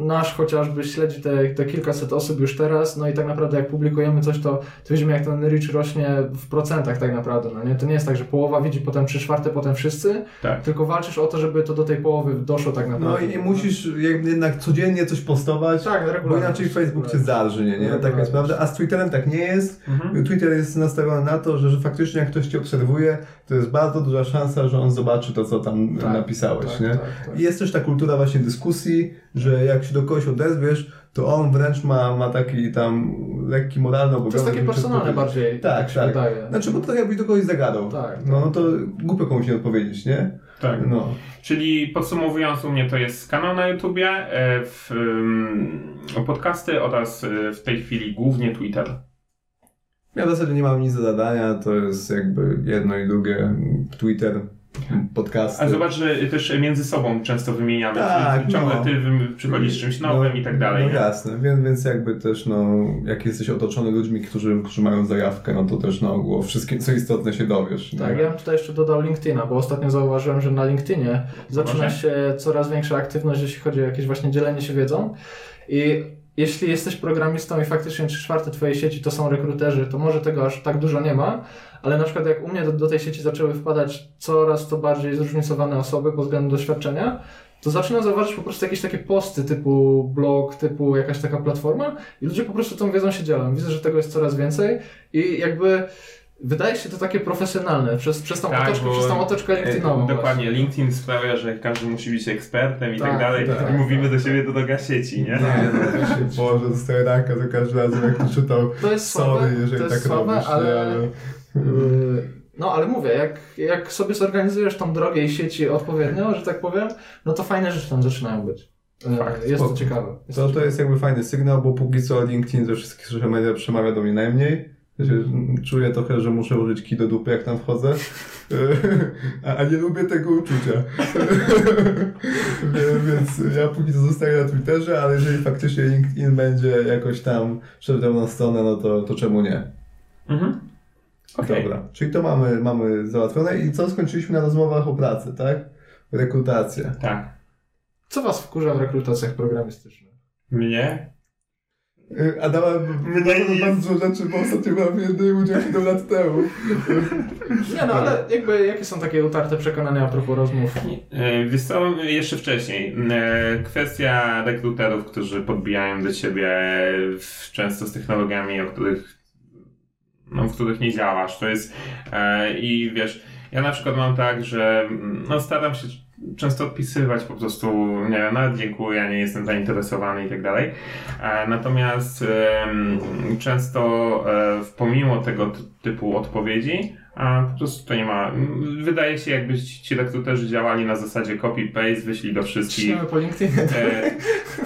Speaker 2: nasz chociażby śledzi te, te kilkaset osób już teraz, no i tak naprawdę jak publikujemy coś, to, to widzimy jak ten reach rośnie w procentach tak naprawdę, no nie? To nie jest tak, że połowa widzi, potem trzy czwarte, potem wszyscy,
Speaker 3: Tak.
Speaker 2: tylko walczysz o to, żeby to do tej połowy doszło tak
Speaker 4: No
Speaker 2: naprawdę.
Speaker 4: i musisz jednak codziennie coś postować,
Speaker 2: Tak,
Speaker 4: bo inaczej Facebook cię zarży, nie? nie?
Speaker 2: Regularnie.
Speaker 4: jest prawda. A z Twitterem tak nie jest.
Speaker 3: Mhm.
Speaker 4: Twitter jest nastawiony na to, że, że faktycznie jak ktoś cię obserwuje, to jest bardzo duża szansa, że on zobaczy to, co tam
Speaker 2: Tak,
Speaker 4: napisałeś,
Speaker 2: tak,
Speaker 4: nie?
Speaker 2: tak, tak.
Speaker 4: I jest też ta kultura właśnie dyskusji, że jak się do kogoś odezwiesz, to on wręcz ma, ma taki tam lekki moralny
Speaker 2: To
Speaker 4: obowiązek.
Speaker 2: jest takie personalne bardziej,
Speaker 4: Tak,
Speaker 2: tak, się
Speaker 4: tak.
Speaker 2: wydaje.
Speaker 4: Znaczy, bo to jakbyś do kogoś zagadał.
Speaker 2: Tak,
Speaker 4: No, no to głupio komuś nie odpowiedzieć, nie?
Speaker 3: Tak.
Speaker 4: No.
Speaker 3: Czyli podsumowując, u mnie to jest kanał na YouTubie, e, w, ym, podcasty oraz e, w tej chwili głównie Twitter.
Speaker 4: Ja w zasadzie nie mam nic do zadania, to jest jakby jedno i drugie. Twitter, podcasty.
Speaker 3: A zobacz, że też między sobą często wymieniamy.
Speaker 4: Tak,
Speaker 3: ciągle
Speaker 4: no.
Speaker 3: ty przychodzisz z czymś nowym i tak dalej.
Speaker 4: No
Speaker 3: nie?
Speaker 4: jasne, więc, więc jakby też, no, jak jesteś otoczony ludźmi, którzy, którzy mają zajawkę, no to też na ogół o wszystkim, co istotne się dowiesz.
Speaker 2: Tak,
Speaker 4: nie?
Speaker 2: ja bym tutaj jeszcze dodał LinkedIna, bo ostatnio zauważyłem, że na LinkedInie zaczyna
Speaker 3: Może?
Speaker 2: się coraz większa aktywność, jeśli chodzi o jakieś właśnie dzielenie się wiedzą. I jeśli jesteś programistą i faktycznie trzy czwarte twojej sieci to są rekruterzy, to może tego aż tak dużo nie ma, ale na przykład jak u mnie do, do tej sieci zaczęły wpadać coraz to bardziej zróżnicowane osoby pod względem doświadczenia, to zaczynam zauważyć po prostu jakieś takie posty typu blog, typu jakaś taka platforma i ludzie po prostu tą wiedzą się dzielą. Widzę, że tego jest coraz więcej i jakby wydaje się to takie profesjonalne przez, przez tą
Speaker 3: Tak,
Speaker 2: otoczkę, przez tą otoczkę LinkedInową.
Speaker 3: E, Dokładnie,
Speaker 2: właśnie.
Speaker 3: LinkedIn sprawia, że każdy musi być ekspertem i tak,
Speaker 2: Tak,
Speaker 3: dalej.
Speaker 4: tak,
Speaker 3: I mówimy
Speaker 2: tak,
Speaker 3: do siebie do droga sieci, nie?
Speaker 4: Boże, dostaję raka za każdym razem, jak czytał.
Speaker 2: To jest
Speaker 4: Sorry,
Speaker 2: słabe,
Speaker 4: jeżeli
Speaker 2: to jest
Speaker 4: tak
Speaker 2: słabe,
Speaker 4: robisz, nie,
Speaker 2: ale... Yy, No ale mówię, jak, jak sobie zorganizujesz tą drogę i sieci odpowiednio, że tak powiem, no to fajne rzeczy tam zaczynają być. Yy,
Speaker 3: Fakt,
Speaker 2: jest
Speaker 4: spoko.
Speaker 2: to ciekawe. Jest
Speaker 4: To,
Speaker 2: to
Speaker 4: to jest jakby fajny sygnał, bo póki co LinkedIn ze wszystkich social media przemawia do mnie najmniej. Czuję trochę, że muszę użyć kij do dupy, jak tam wchodzę. A, a nie lubię tego uczucia. Więc ja póki co zostaję na Twitterze, ale jeżeli faktycznie LinkedIn będzie jakoś tam szedł na stronę, no to, to czemu nie?
Speaker 3: Mhm. Okej.
Speaker 4: Dobra. Czyli to mamy, mamy załatwione. I co skończyliśmy na rozmowach o pracy, tak? Rekrutacja.
Speaker 3: Tak.
Speaker 2: Co was wkurza w rekrutacjach programistycznych?
Speaker 3: Mnie?
Speaker 4: Y, Adama
Speaker 3: niż-
Speaker 4: bardzo dużo rzeczy, bo ostatnio byłem w jednym udziale 7 lat temu.
Speaker 2: Nie no, ale jakby jakie są takie utarte przekonania a propos rozmów?
Speaker 3: E, Wiesz co, jeszcze wcześniej. E, Kwestia rekruterów, którzy podbijają do ciebie często z technologiami, o których, no, w których nie działasz. To jest e, i wiesz, ja na przykład mam tak, że mm, no, staram się często odpisywać po prostu, nie wiem, nawet dziękuję, nie jestem zainteresowany i tak dalej. E, Natomiast em, często e, pomimo tego ty- typu odpowiedzi, a po prostu to nie ma. Wydaje się, jakby ci rekruterzy działali na zasadzie copy-paste, wyślij do wszystkich.
Speaker 2: Ślemy po LinkedInie.
Speaker 3: E,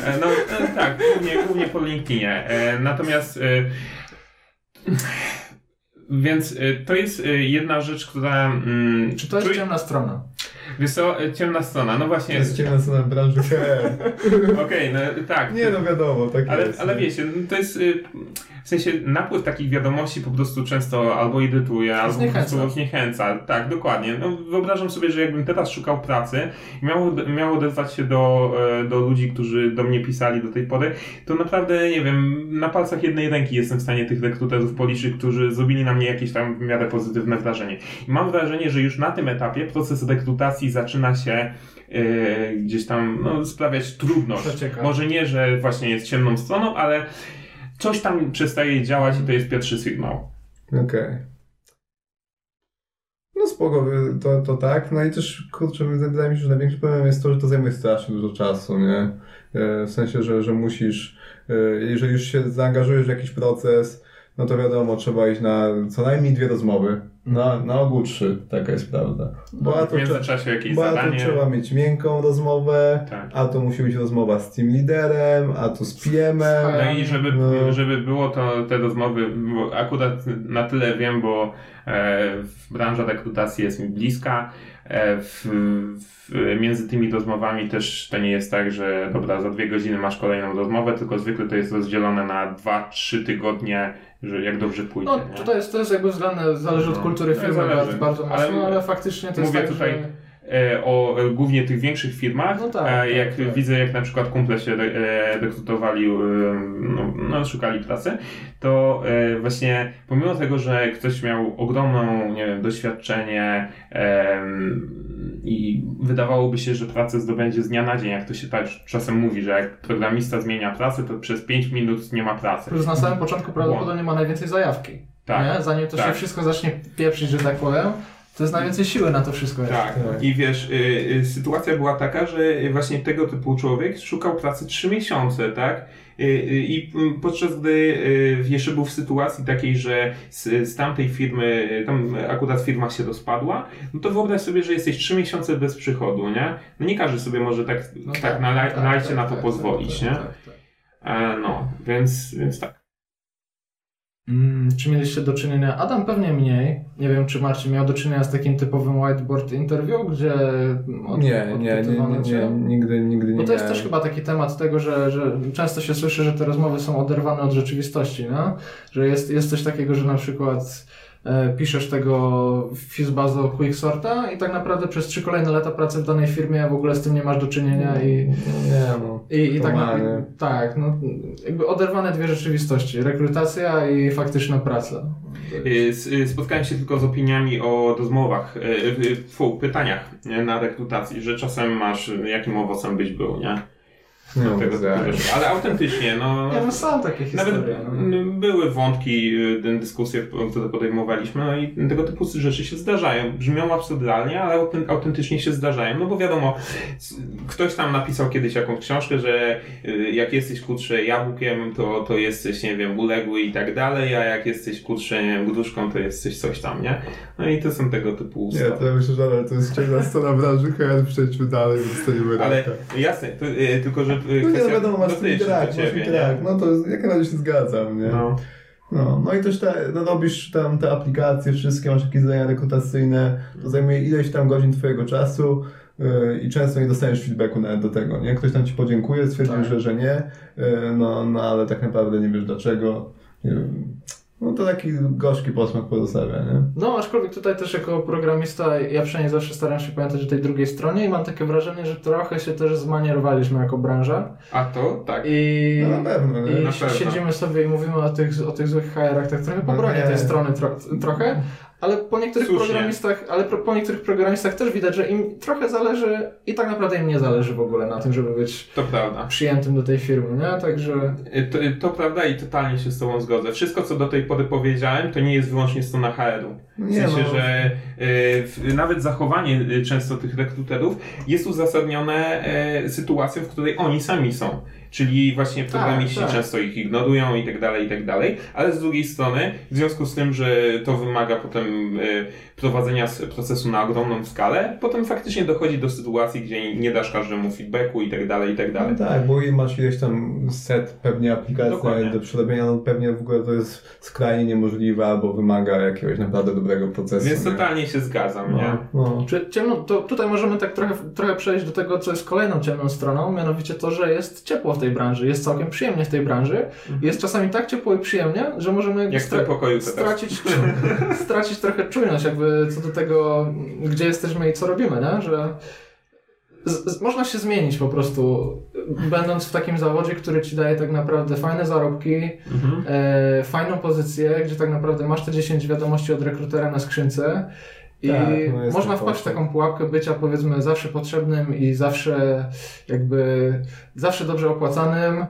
Speaker 3: e, no e, tak, głównie, głównie po LinkedInie. E, natomiast e, więc e, to jest e, jedna rzecz, która. Mm,
Speaker 2: Czy to jest
Speaker 3: czuję-
Speaker 2: ciemna strona?
Speaker 3: Wiesz co, e, ciemna strona, no
Speaker 4: To
Speaker 3: właśnie.
Speaker 4: jest ciemna strona branży.
Speaker 3: Okej, no tak.
Speaker 4: Nie no wiadomo, tak
Speaker 3: Ale,
Speaker 4: jest.
Speaker 3: ale
Speaker 4: nie?
Speaker 3: wiecie, no to jest y, w sensie napływ takich wiadomości po prostu często albo irytuje, albo po
Speaker 2: Zniechęca.
Speaker 3: prostu zniechęca. Tak, dokładnie. No, wyobrażam sobie, że jakbym teraz szukał pracy i miał, miał odezwać się do, e, do ludzi, którzy do mnie pisali do tej pory, to naprawdę, nie wiem, na palcach jednej ręki jestem w stanie tych rekruterów policzyć, którzy zrobili na mnie jakieś tam w miarę pozytywne wrażenie. I mam wrażenie, że już na tym etapie proces rekrutacji zaczyna się e, gdzieś tam no, sprawiać trudność. Może nie, że właśnie jest ciemną stroną, ale coś tam przestaje działać i to jest pierwszy sygnał.
Speaker 4: Okej. No spoko, to, to tak. No i też, kurczę, wydaje mi się, że największy problem jest to, że to zajmuje strasznie dużo czasu, nie? E, W sensie, że, że musisz, e, jeżeli już się zaangażujesz w jakiś proces, no to wiadomo, trzeba iść na co najmniej dwie rozmowy. Na, na ogół trzy, taka jest prawda. Bo a
Speaker 3: W
Speaker 4: to, trze-
Speaker 3: międzyczasie jakieś
Speaker 4: bo a
Speaker 3: zadanie.
Speaker 4: trzeba mieć miękką rozmowę,
Speaker 3: Tak.
Speaker 4: a to musi być rozmowa z team liderem, a tu z PM-em.
Speaker 3: No i żeby,
Speaker 4: No.
Speaker 3: żeby było to te rozmowy, bo akurat na tyle wiem, bo e, w branża rekrutacji jest mi bliska. E, w, w, między tymi rozmowami też to nie jest tak, że dobra, za dwie godziny masz kolejną rozmowę, tylko zwykle to jest rozdzielone na dwa, trzy tygodnie, że jak dobrze pójdzie.
Speaker 2: No
Speaker 3: nie?
Speaker 2: tutaj jest, to jest jakby względne, zależy od
Speaker 3: No,
Speaker 2: kultury
Speaker 3: no,
Speaker 2: firmy bardzo, bardzo
Speaker 3: Ale
Speaker 2: mocno, ale, faktycznie to jest
Speaker 3: mówię
Speaker 2: tak,
Speaker 3: tutaj
Speaker 2: że...
Speaker 3: e, o głównie tych większych firmach.
Speaker 2: No tak,
Speaker 3: e,
Speaker 2: tak,
Speaker 3: jak
Speaker 2: tak.
Speaker 3: widzę, jak na przykład kumple się e, rekrutowali, no, no, szukali pracy, to właśnie pomimo tego, że ktoś miał ogromną, nie wiem, doświadczenie em, i wydawałoby się, że pracę zdobędzie z dnia na dzień, jak to się tak czasem mówi, że jak programista zmienia pracę, to przez 5 minut nie ma pracy.
Speaker 2: Plus na samym początku prawdopodobnie ma najwięcej zajawki.
Speaker 3: Tak.
Speaker 2: Nie? Zanim to
Speaker 3: tak.
Speaker 2: się wszystko zacznie pieprzyć, że tak powiem, to jest najwięcej siły na to wszystko.
Speaker 3: Tak.
Speaker 4: Tak.
Speaker 3: I wiesz, y, y, sytuacja była taka, że właśnie tego typu człowiek szukał pracy trzy miesiące, tak? Y, y, I mm, podczas gdy y, jeszcze był w sytuacji takiej, że z, z tamtej firmy, tam akurat firma się rozpadła, no to wyobraź sobie, że jesteś trzy miesiące bez przychodu, nie? No nie każdy sobie może tak,
Speaker 2: No
Speaker 3: tak, na,
Speaker 2: tak, tak,
Speaker 3: na to
Speaker 2: tak,
Speaker 3: pozwolić,
Speaker 2: tak,
Speaker 3: nie?
Speaker 2: tak, tak.
Speaker 3: E, no, więc, więc tak.
Speaker 2: Mm, czy mieliście do czynienia, Adam pewnie mniej, nie wiem czy Marcin miał do czynienia z takim typowym whiteboard interview, gdzie od,
Speaker 4: Nie, nie, nie, nie,
Speaker 2: cię?
Speaker 4: nie, nigdy, nigdy nie
Speaker 2: Bo to jest
Speaker 4: miałem.
Speaker 2: też chyba taki temat tego, że, że często się słyszy, że te rozmowy są oderwane od rzeczywistości, no? że jest, jest coś takiego, że na przykład piszesz tego Fusebazo Quicksorta i tak naprawdę przez trzy kolejne lata pracy w danej firmie w ogóle z tym nie masz do czynienia i,
Speaker 4: Nie no.
Speaker 2: i, i tak naprawdę, tak, no, jakby oderwane dwie rzeczywistości, rekrutacja i faktyczna praca.
Speaker 3: S- y, Spotkałem się tylko z opiniami o rozmowach, fu, pytaniach na rekrutacji, że czasem masz, jakim owocem być był, nie?
Speaker 4: Nie no,
Speaker 3: tego,
Speaker 4: tak.
Speaker 3: typu rzeczy. ale autentycznie, no.
Speaker 2: Nie, no są takie
Speaker 3: Nawet
Speaker 2: historie. no.
Speaker 3: mm, były wątki, y, dyskusje, które podejmowaliśmy, no i tego typu rzeczy się zdarzają. Brzmią absurdalnie, ale auten- autentycznie się zdarzają. No bo wiadomo, ktoś tam napisał kiedyś jakąś książkę, że y, jak jesteś kurczę jabłkiem, to, to jesteś, nie wiem, uległy i tak dalej, a jak jesteś kurczę, nie wiem, gruszką, to jesteś coś tam, nie? No i to są tego typu
Speaker 4: Nie,
Speaker 3: ustawy.
Speaker 4: to ja myślę, że ale to jest ciemna strona branży HR, przejdźmy dalej, dostaniemy
Speaker 3: Ale jasne, to, y, tylko że
Speaker 4: No nie, no wiadomo, masz
Speaker 3: do
Speaker 4: masz
Speaker 3: nie?
Speaker 4: no to jak najbardziej się zgadzam, nie?
Speaker 3: No.
Speaker 4: No, no i też te, no robisz tam te aplikacje, wszystkie, masz jakieś zadania rekrutacyjne, to zajmuje ileś tam godzin twojego czasu yy, i często nie dostaniesz feedbacku nawet do tego, nie? Ktoś tam ci podziękuje, stwierdzi,
Speaker 2: Tak.
Speaker 4: że, że nie, yy, no, no ale tak naprawdę nie wiesz dlaczego. Yy, No to taki gorzki posmak pozostawia, nie?
Speaker 2: No, aczkolwiek tutaj też jako programista, ja przynajmniej zawsze staram się pamiętać o tej drugiej stronie i mam takie wrażenie, że trochę się też zmanierowaliśmy jako branża
Speaker 3: A to tak.
Speaker 2: i,
Speaker 4: No na pewno, nie?
Speaker 2: i
Speaker 3: Na pewno.
Speaker 2: siedzimy sobie i mówimy o tych, o tych złych HR-ach, tak trochę po
Speaker 4: No
Speaker 2: bronie tej strony tro, trochę, ale po niektórych
Speaker 3: Słusznie.
Speaker 2: programistach, ale po niektórych programistach też widać, że im trochę zależy i tak naprawdę im nie zależy w ogóle na tym, żeby być przyjętym do tej firmy, nie? Także
Speaker 3: Y, To, to prawda i totalnie się z Tobą zgodzę. Wszystko, co do tej pory powiedziałem, to nie jest wyłącznie strona HR-u. W
Speaker 4: Nie,
Speaker 3: sensie,
Speaker 4: no.
Speaker 3: że y, nawet zachowanie y, często tych rekruterów jest uzasadnione y, sytuacją, w której oni sami są. Czyli właśnie programiści
Speaker 2: tak.
Speaker 3: często ich ignorują i tak dalej, i tak dalej. Ale z drugiej strony, w związku z tym, że to wymaga potem y, prowadzenia procesu na ogromną skalę, potem faktycznie dochodzi do sytuacji, gdzie nie dasz każdemu feedbacku i tak dalej, i tak dalej.
Speaker 4: No tak, bo i masz ileś tam set pewnie aplikacji
Speaker 3: Dokładnie.
Speaker 4: do przerobienia, no pewnie w ogóle to jest skrajnie niemożliwe albo wymaga jakiegoś naprawdę dobrego procesu.
Speaker 3: Więc
Speaker 4: nie?
Speaker 3: totalnie się zgadzam, nie?
Speaker 4: No, no.
Speaker 2: Czy ciemno, to tutaj możemy tak trochę, trochę przejść do tego, co jest kolejną ciemną stroną, mianowicie to, że jest ciepło w tej branży, jest całkiem przyjemnie w tej branży. Jest czasami tak ciepło i przyjemnie, że możemy
Speaker 3: Jak tym pokoju
Speaker 2: stracić, stracić trochę czujność jakby co do tego, gdzie jesteśmy i co robimy, nie? że z, z, można się zmienić po prostu, będąc w takim zawodzie, który ci daje tak naprawdę fajne zarobki,
Speaker 3: Mhm.
Speaker 2: e, fajną pozycję, gdzie tak naprawdę masz te 10 wiadomości od rekrutera na skrzynce i
Speaker 4: Tak, no
Speaker 2: można wpaść w taką pułapkę bycia powiedzmy zawsze potrzebnym i zawsze jakby zawsze dobrze opłacanym,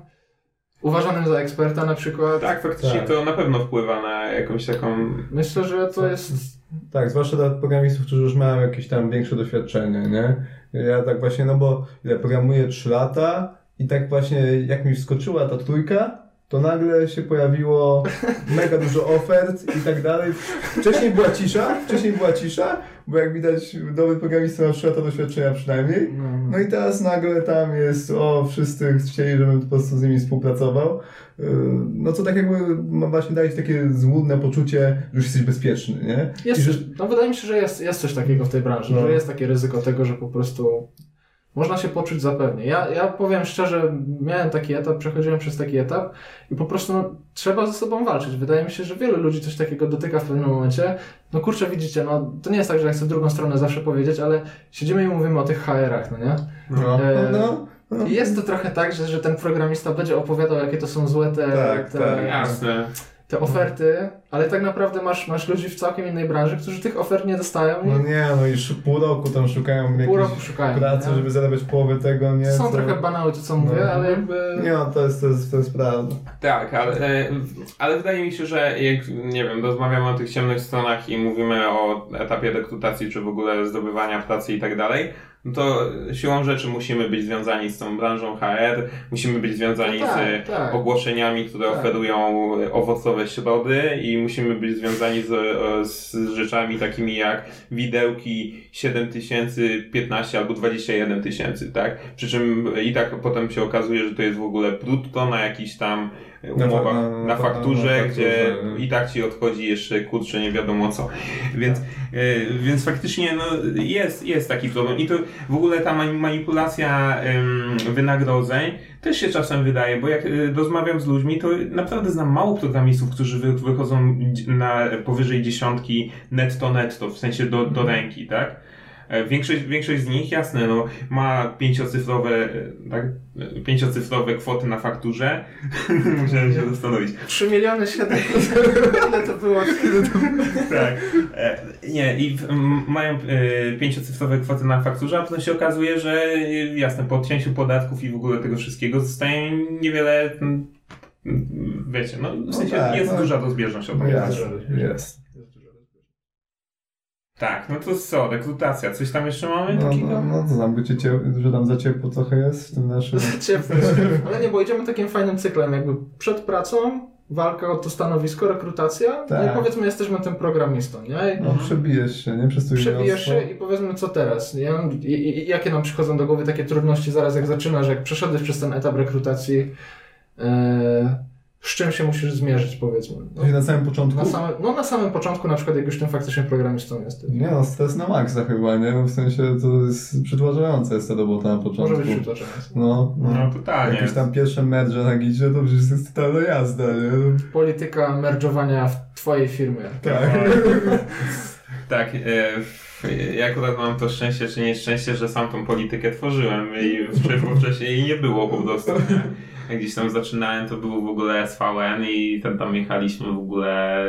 Speaker 2: uważanym za eksperta na przykład.
Speaker 3: Tak, faktycznie
Speaker 4: Tak.
Speaker 3: to na pewno wpływa na jakąś taką.
Speaker 2: Myślę, że to jest
Speaker 4: Tak, zwłaszcza dla programistów, którzy już mają jakieś tam większe doświadczenie, nie? Ja tak właśnie, no bo ile programuję 3 lata i tak właśnie jak mi wskoczyła ta trójka, to nagle się pojawiło mega dużo ofert i tak dalej. Wcześniej była cisza, wcześniej była cisza, bo jak widać dobry programista ma 3 lata doświadczenia przynajmniej. No i teraz nagle tam jest, o, wszyscy chcieli, żebym po prostu z nimi współpracował. Yy, No co tak jakby właśnie daje ci takie złudne poczucie, że już jesteś bezpieczny, nie?
Speaker 2: Jest,
Speaker 4: że,
Speaker 2: no wydaje mi się, że jest, jest coś takiego w tej branży,
Speaker 4: No.
Speaker 2: że jest takie ryzyko tego, że po prostu można się poczuć zapewnie. Ja, ja powiem szczerze, miałem taki etap, przechodziłem przez taki etap i po prostu no, trzeba ze sobą walczyć. Wydaje mi się, że wielu ludzi coś takiego dotyka w pewnym momencie. No kurczę, widzicie, no to nie jest tak, że ja chcę drugą stronę zawsze powiedzieć, ale siedzimy i mówimy o tych HR-ach, no nie?
Speaker 4: no,
Speaker 2: E,
Speaker 4: no, no.
Speaker 2: I jest to trochę tak, że, że ten programista będzie opowiadał, jakie to są złe te,
Speaker 4: Tak,
Speaker 2: te,
Speaker 4: tak.
Speaker 3: Jasne.
Speaker 2: Te oferty, ale tak naprawdę masz, masz ludzi w całkiem innej branży, którzy tych ofert nie dostają i
Speaker 4: No nie, no już pół roku tam szukają
Speaker 2: pół
Speaker 4: jakiejś
Speaker 2: roku szukają.
Speaker 4: pracy,
Speaker 2: nie?
Speaker 4: żeby zarabiać połowę tego, nie?
Speaker 2: Są
Speaker 4: co-
Speaker 2: trochę banały to, co mówię,
Speaker 4: No.
Speaker 2: ale jakby...
Speaker 4: Nie, no to jest, to jest, to jest prawda.
Speaker 3: Tak, ale, e, ale wydaje mi się, że jak, nie wiem, rozmawiamy o tych ciemnych stronach i mówimy o etapie rekrutacji, czy w ogóle zdobywania pracy i tak dalej, no to siłą rzeczy musimy być związani z tą branżą HR, musimy być związani
Speaker 2: No tak,
Speaker 3: z
Speaker 2: tak.
Speaker 3: ogłoszeniami, które
Speaker 2: Tak.
Speaker 3: oferują owocowe środy i musimy być związani z, z rzeczami takimi jak widełki 7000, 15 albo 21 tysięcy, tak? Przy czym i tak potem się okazuje, że to jest w ogóle brutto na jakiś tam umowach,
Speaker 4: fa-
Speaker 3: na,
Speaker 4: na- na-
Speaker 3: fakturze,
Speaker 4: na fakturze,
Speaker 3: gdzie
Speaker 4: nie?
Speaker 3: i tak ci odchodzi jeszcze kurczę nie wiadomo co. Więc, e, więc faktycznie no, jest, jest taki problem. I to w ogóle ta mani- manipulacja wynagrodzeń też się czasem wydaje, bo jak e, rozmawiam z ludźmi, to naprawdę znam mało programistów, którzy wy, wychodzą na powyżej dziesiątki netto netto, w sensie do, do ręki, tak? E, Większość, większość z nich, jasne, no, ma pięciocyfrowe, e, tak, e, pięciocyfrowe kwoty na fakturze. Musiałem się zastanowić.
Speaker 2: 3 miliony 7 ile to było?
Speaker 3: Tak. Nie, i mają pięciocyfrowe kwoty na fakturze, a potem się okazuje, że jasne, po odcięciu podatków i w ogóle tego wszystkiego zostaje niewiele. Wiecie, no w sensie
Speaker 4: tak,
Speaker 3: jest
Speaker 4: no.
Speaker 3: duża rozbieżność
Speaker 4: No
Speaker 3: tego.
Speaker 4: jest, jest.
Speaker 3: Tak, no to co, rekrutacja, coś tam jeszcze mamy
Speaker 4: No,
Speaker 3: takiego?
Speaker 4: no, no to tam będzie ciep- że tam za ciepło trochę jest w tym naszym...
Speaker 2: Ciepło. Ale nie, bo idziemy takim fajnym cyklem, jakby przed pracą, walka o to stanowisko, rekrutacja, no i
Speaker 4: Tak.
Speaker 2: powiedzmy jesteśmy tym programistą, nie? I
Speaker 4: No przebijesz się, nie? Przez to
Speaker 2: Przebijesz się i powiedzmy co teraz, nie? I, i, i jakie nam przychodzą do głowy takie trudności zaraz jak zaczynasz, jak przeszedłeś przez ten etap rekrutacji, e, z czym się musisz zmierzyć, powiedzmy. No,
Speaker 4: Czyli na samym początku?
Speaker 2: na, same, no na samym początku, na przykład, jak już tym faktycznie programistą jesteś.
Speaker 4: Nie no, stres na maksa chyba, nie? No w sensie to jest przytłaczająca jest ta robota na początku.
Speaker 2: Może być przytłaczające.
Speaker 4: No, no.
Speaker 3: No totalnie.
Speaker 4: Jakieś tam pierwsze merge na gidzie, to przecież jest totalna jazda, nie? No,
Speaker 2: Polityka merdżowania w twojej firmie.
Speaker 4: Tak.
Speaker 3: Tak, e, ja akurat mam to szczęście czy nieszczęście, że sam tą politykę tworzyłem i wcześniej, wcześniej jej nie było po prostu. Nie? Jak gdzieś tam zaczynałem, to był w ogóle SVN i tam, tam jechaliśmy w ogóle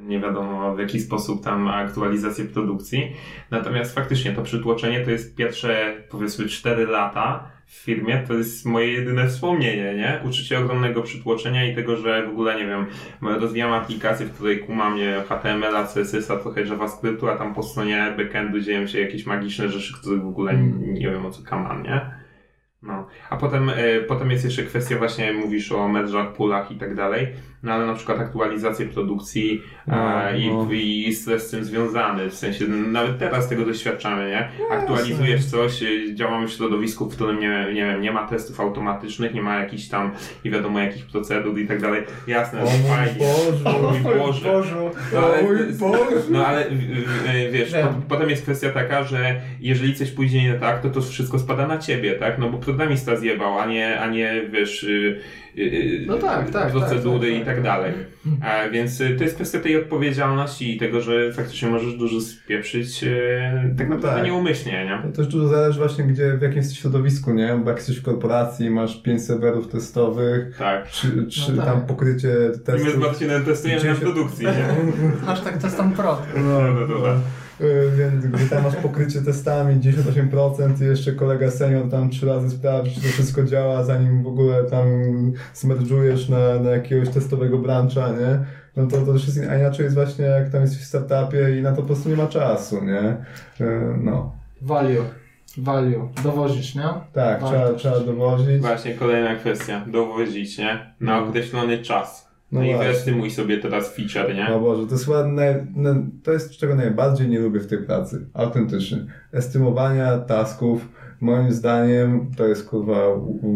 Speaker 3: nie wiadomo w jaki sposób tam aktualizację produkcji. Natomiast faktycznie to przytłoczenie to jest pierwsze powiedzmy 4 lata w firmie, to jest moje jedyne wspomnienie, nie? Uczucie ogromnego przytłoczenia i tego, że w ogóle nie wiem, rozwijam aplikację, w której kuma mnie HTML-a, CSS-a, trochę JavaScriptu, a tam po stronie backendu dzieją się jakieś magiczne rzeczy, których w ogóle
Speaker 2: Mm.
Speaker 3: nie wiem o co kaman, nie? No. A potem, e, potem jest jeszcze kwestia właśnie, mówisz o merge'ach, pulach i tak dalej, no ale na przykład aktualizacje produkcji
Speaker 4: No,
Speaker 3: e, i,
Speaker 4: no.
Speaker 3: i stres z tym związany, w sensie nawet teraz tego doświadczamy, nie? Aktualizujesz coś, e, działamy w środowisku, w którym nie, nie wiem, nie ma testów automatycznych, nie ma jakichś tam nie wiadomo jakich procedur i tak dalej. Jasne,
Speaker 4: O mój
Speaker 3: fajnie.
Speaker 4: Boże.
Speaker 3: O mój Boże.
Speaker 2: Bożu.
Speaker 3: No ale,
Speaker 4: Boże.
Speaker 3: no ale y, y, wiesz, po, potem jest kwestia taka, że jeżeli coś pójdzie nie tak, to to wszystko spada na ciebie, tak? No bo programista zjebał, a nie, a nie wiesz, y, y, y,
Speaker 2: No tak, tak,
Speaker 3: procedury
Speaker 2: tak, tak,
Speaker 3: i tak
Speaker 2: tak.
Speaker 3: dalej. A, więc y, to jest kwestia tej odpowiedzialności i tego, że faktycznie możesz dużo spieprzyć y, tak naprawdę
Speaker 4: tak.
Speaker 3: nieumyślnie, nie?
Speaker 4: To też dużo zależy właśnie, gdzie, w jakim jesteś środowisku, nie? Bo jak jesteś w korporacji, masz pięć serwerów testowych,
Speaker 3: Tak.
Speaker 4: czy, czy
Speaker 2: No tak.
Speaker 4: tam pokrycie
Speaker 3: I my z
Speaker 4: testów.
Speaker 3: Marcinem testujemy na produkcji, nie?
Speaker 2: Hashtag testam pro.
Speaker 4: No,
Speaker 3: No, no, no.
Speaker 4: Y, Więc gdzie tam masz pokrycie testami 98% i jeszcze kolega senior tam trzy razy sprawdzi, czy to wszystko działa, zanim w ogóle tam smerdżujesz na, na jakiegoś testowego brancha, nie? No to, to też jest, a inaczej jest właśnie jak tam jesteś w startupie i na to po prostu nie ma czasu, nie? Y, No,
Speaker 2: Value. Value. Dowozić, nie?
Speaker 4: tak, trzeba,
Speaker 2: Wartość.
Speaker 4: trzeba dowozić.
Speaker 3: Właśnie kolejna kwestia. Dowozić, nie? Na
Speaker 4: No.
Speaker 3: określony czas.
Speaker 4: No
Speaker 3: No, i wyestymuj sobie teraz feature, nie?
Speaker 4: O Boże, to jest chyba naj, no, to jest czego najbardziej nie lubię w tej pracy. Autentycznie. Estymowania tasków, moim zdaniem to jest kurwa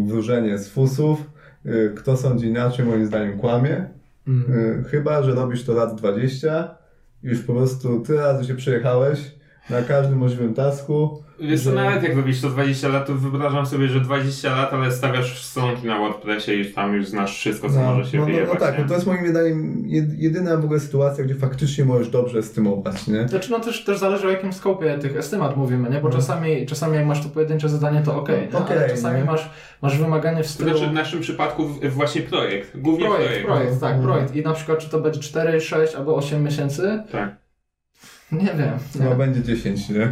Speaker 4: wróżenie z fusów. Y, Kto sądzi inaczej, moim zdaniem kłamie.
Speaker 2: Mm.
Speaker 4: Y, Chyba, że robisz to lat 20, już po prostu tyle razy się przejechałeś na każdym możliwym tasku.
Speaker 3: Wiesz
Speaker 4: że-
Speaker 3: nawet jak robisz to 20 lat, to wyobrażam sobie, że 20 lat, ale stawiasz stronki na WordPressie i już tam już znasz wszystko, co może się
Speaker 4: no, no, no
Speaker 3: wyjebać,
Speaker 4: tak,
Speaker 3: nie?
Speaker 4: no to jest moim zdaniem jed- jedyna w ogóle sytuacja, gdzie faktycznie możesz dobrze estymować, nie?
Speaker 2: Znaczy, no też, też zależy o jakim skopie tych estymat mówimy, nie? Bo
Speaker 4: No.
Speaker 2: czasami, czasami jak masz to pojedyncze zadanie, to okej,
Speaker 4: No,
Speaker 2: no, ale czasami
Speaker 4: nie?
Speaker 2: masz, masz wymaganie w stylu...
Speaker 3: znaczy w naszym przypadku właśnie projekt, głównie
Speaker 2: Projekt,
Speaker 3: projekt.
Speaker 2: projekt, tak,
Speaker 4: No.
Speaker 2: projekt. I na przykład, czy to będzie 4, 6 albo 8 miesięcy?
Speaker 3: Tak.
Speaker 2: Nie wiem.
Speaker 4: No
Speaker 2: Nie.
Speaker 4: będzie 10, nie?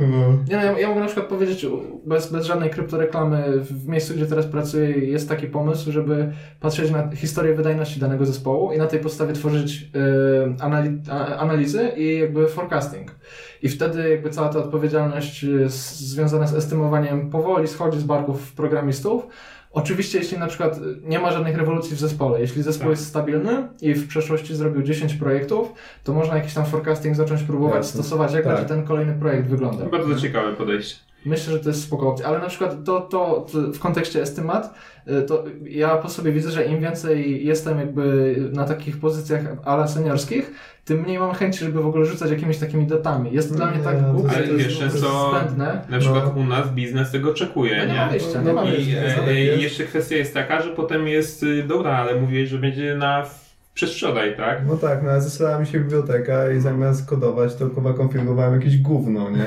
Speaker 4: No.
Speaker 2: Nie no, ja, ja mogę na przykład powiedzieć bez, bez żadnej kryptoreklamy w miejscu, gdzie teraz pracuję jest taki pomysł, żeby patrzeć na historię wydajności danego zespołu i na tej podstawie tworzyć y, anali analizy i jakby forecasting. I wtedy jakby cała ta odpowiedzialność y, z, związana z estymowaniem powoli schodzi z barków programistów. Oczywiście, jeśli na przykład nie ma żadnych rewolucji w zespole, jeśli zespół
Speaker 3: Tak.
Speaker 2: jest stabilny i w przeszłości zrobił 10 projektów, to można jakiś tam forecasting zacząć próbować
Speaker 4: Jasne.
Speaker 2: stosować, jak
Speaker 4: Tak.
Speaker 2: będzie ten kolejny projekt wyglądał.
Speaker 3: Bardzo ciekawe podejście.
Speaker 2: Myślę, że to jest spoko opcja, ale na przykład to, to, to w kontekście estymat, y, to ja po sobie widzę, że im więcej jestem jakby na takich pozycjach ala seniorskich, tym mniej mam chęci, żeby w ogóle rzucać jakimiś takimi datami. Jest to dla mnie
Speaker 4: Nie,
Speaker 2: tak głupie,
Speaker 3: Ale
Speaker 2: to jest,
Speaker 3: wiesz,
Speaker 2: to jest
Speaker 3: co-
Speaker 2: zbędne.
Speaker 3: Na przykład
Speaker 4: No.
Speaker 3: u nas biznes tego oczekuje,
Speaker 2: No nie ma wyjścia, nie
Speaker 4: No
Speaker 2: ma
Speaker 4: i-
Speaker 2: wyjścia.
Speaker 3: I, e? I jeszcze kwestia jest taka, że potem jest y, dobra, ale mówiłeś, że będzie na przestrzodaj, tak?
Speaker 4: No tak, no ale zesrała mi się biblioteka i zamiast kodować, to chyba konfigurowałem jakieś gówno, nie?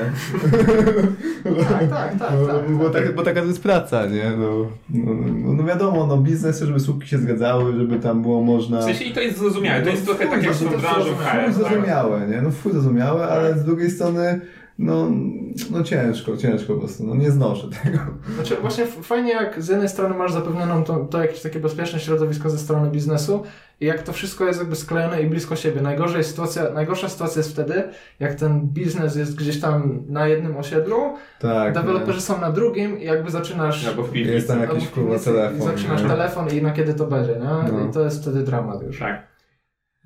Speaker 2: Tak, tak, tak,
Speaker 4: No,
Speaker 2: tak,
Speaker 4: bo,
Speaker 2: tak.
Speaker 4: tak, bo taka to jest praca, nie? No, no, no, no wiadomo, no biznes, żeby słupki się zgadzały, żeby tam było można...
Speaker 3: W sensie i to jest zrozumiałe, to jest trochę
Speaker 4: Fuj,
Speaker 3: tak jak z tą branżą
Speaker 4: Fuj
Speaker 3: HR, tak?
Speaker 4: zrozumiałe, nie? No fuj zrozumiałe, ale z drugiej strony no, no ciężko, ciężko po prostu, no nie znoszę tego.
Speaker 2: Znaczy właśnie fajnie jak z jednej strony masz zapewnioną to, to jakieś takie bezpieczne środowisko ze strony biznesu i jak to wszystko jest jakby sklejone i blisko siebie. Najgorsza jest sytuacja, najgorsza sytuacja jest wtedy, jak ten biznes jest gdzieś tam na jednym osiedlu,
Speaker 4: Tak,
Speaker 2: deweloperzy są na drugim i jakby zaczynasz...
Speaker 3: Albo w
Speaker 4: nie.
Speaker 3: piwnicy.
Speaker 4: jest tam jakiś kurwa
Speaker 2: piwnicy i
Speaker 4: telefon.
Speaker 2: Zaczynasz
Speaker 4: nie?
Speaker 2: telefon i na kiedy to będzie, nie?
Speaker 4: No.
Speaker 2: I to jest wtedy dramat już.
Speaker 3: Tak.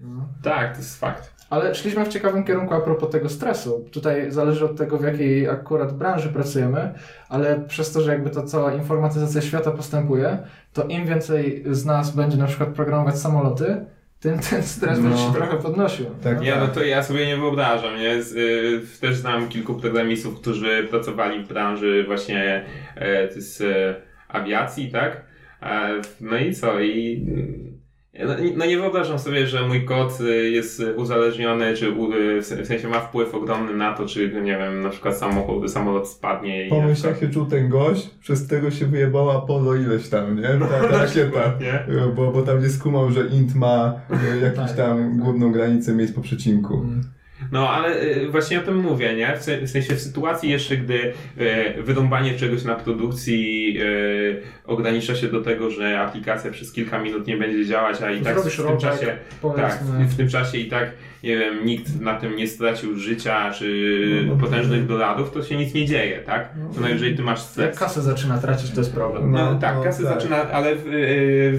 Speaker 2: No.
Speaker 3: Tak, to jest fakt.
Speaker 2: Ale szliśmy w ciekawym kierunku a propos tego stresu. Tutaj zależy od tego, w jakiej akurat branży pracujemy, ale przez to, że jakby ta cała informatyzacja świata postępuje, to im więcej z nas będzie na przykład programować samoloty, tym ten stres
Speaker 4: No.
Speaker 2: będzie się trochę podnosił.
Speaker 4: Tak,
Speaker 3: Ja, no to ja sobie nie wyobrażam, nie? Z, y, też znam kilku programistów, którzy pracowali w branży właśnie e, to jest, e, awiacji, tak? E, no i co? I y, no, no nie wyobrażam sobie, że mój kod y, jest uzależniony, czy u, y, w se- w sensie ma wpływ ogromny na to, czy nie wiem, na przykład samochód, samolot spadnie i
Speaker 4: Pomyśl
Speaker 3: przykład-
Speaker 4: jak się czuł ten gość, przez tego się wyjebała Apollo ileś tam, nie? Ta, ta rakieta.
Speaker 3: Nie?
Speaker 4: Bo, bo tam nie skumał, że int ma e, jakąś
Speaker 2: Tak.
Speaker 4: tam główną granicę miejsc po przecinku.
Speaker 3: No, ale y, właśnie o tym mówię, nie? W se- w sensie w sytuacji jeszcze, gdy y, wyrąbanie czegoś na produkcji y, ogranicza się do tego, że aplikacja przez kilka minut nie będzie działać, a i tak w tym czasie, tak, w tym czasie i tak, nie wiem, nikt na tym nie stracił życia czy
Speaker 4: No, no,
Speaker 3: potężnych dolarów, to się nic nie dzieje, tak? Co najwyżej ty masz stres.
Speaker 2: kasę zaczyna tracić, to jest problem.
Speaker 3: No,
Speaker 4: No,
Speaker 3: tak,
Speaker 4: no,
Speaker 3: kasy
Speaker 4: tak.
Speaker 3: zaczyna, ale w,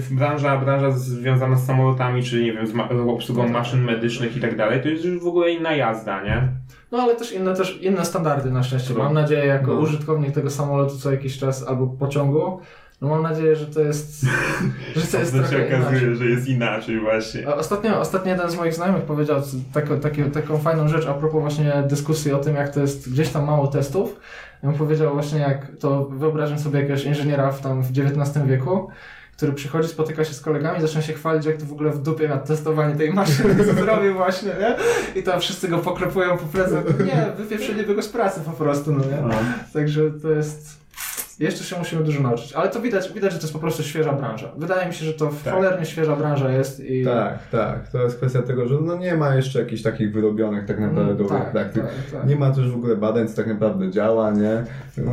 Speaker 3: w branża, branża związana z samolotami, czy nie wiem, z obsługą maszyn medycznych i tak dalej, to jest już w ogóle inna jazda, nie?
Speaker 2: No ale też inne, też inne standardy na szczęście. Mam nadzieję, jako
Speaker 4: No.
Speaker 2: użytkownik tego samolotu co jakiś czas albo pociągu, no mam nadzieję, że to jest, że to jest
Speaker 3: się
Speaker 2: trochę inaczej.
Speaker 3: okazuje, że jest inaczej właśnie.
Speaker 2: Ostatnio, ostatnio jeden z moich znajomych powiedział taką, takie, taką fajną rzecz a propos właśnie dyskusji o tym, jak to jest gdzieś tam mało testów. On powiedział właśnie, jak to wyobrażam sobie jakiegoś inżyniera w, tam w XIX wieku, który przychodzi, spotyka się z kolegami, zaczyna się chwalić, jak to w ogóle w dupie na testowanie tej maszyny zrobił właśnie, nie? I tam wszyscy go poklepują po plecach. Nie, wypieprzenie go z pracy po prostu, no nie? Także to jest... Jeszcze się musimy dużo nauczyć, ale to widać, widać, że to jest po prostu świeża branża. Wydaje mi się, że to
Speaker 4: Tak.
Speaker 2: cholernie świeża branża jest i...
Speaker 4: Tak, tak. To jest kwestia tego, że no nie ma jeszcze jakichś takich wyrobionych tak naprawdę dobrych
Speaker 2: tak,
Speaker 4: praktyk.
Speaker 2: tak, tak.
Speaker 4: Nie ma też w ogóle badań, co tak naprawdę działa, nie? No,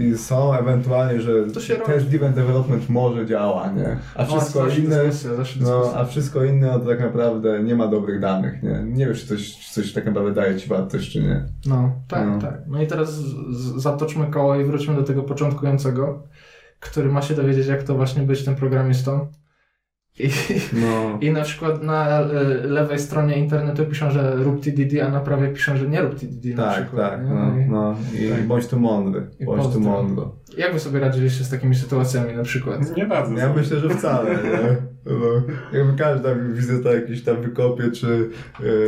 Speaker 4: I są ewentualnie, że test driven development może działa, nie? A
Speaker 2: O,
Speaker 4: wszystko
Speaker 2: zawsze
Speaker 4: inne,
Speaker 2: dyskusja,
Speaker 4: no, a wszystko inne no, to tak naprawdę nie ma dobrych danych, nie? Nie wiesz, czy coś, czy coś tak naprawdę daje ci wartość, czy nie.
Speaker 2: No, tak,
Speaker 4: No.
Speaker 2: tak. No i teraz zatoczmy koło i wróćmy do tego początkującego, który ma się dowiedzieć, jak to właśnie być tym programistą. I,
Speaker 4: No.
Speaker 2: I na przykład na e, lewej stronie internetu piszą, że rób TDD, a na prawej piszą, że nie rób TDD na
Speaker 4: Tak,
Speaker 2: przykład.
Speaker 4: tak,
Speaker 2: nie?
Speaker 4: no,
Speaker 2: I
Speaker 4: no. I
Speaker 2: tak.
Speaker 4: bądź tu mądry,
Speaker 2: I
Speaker 4: bądź tu mądry.
Speaker 2: Jak wy sobie radziliście z takimi sytuacjami na przykład?
Speaker 3: Nie bardzo.
Speaker 4: Ja myślę, że wcale, nie? No, jakby każda wizyta jakiś tam wykopie, czy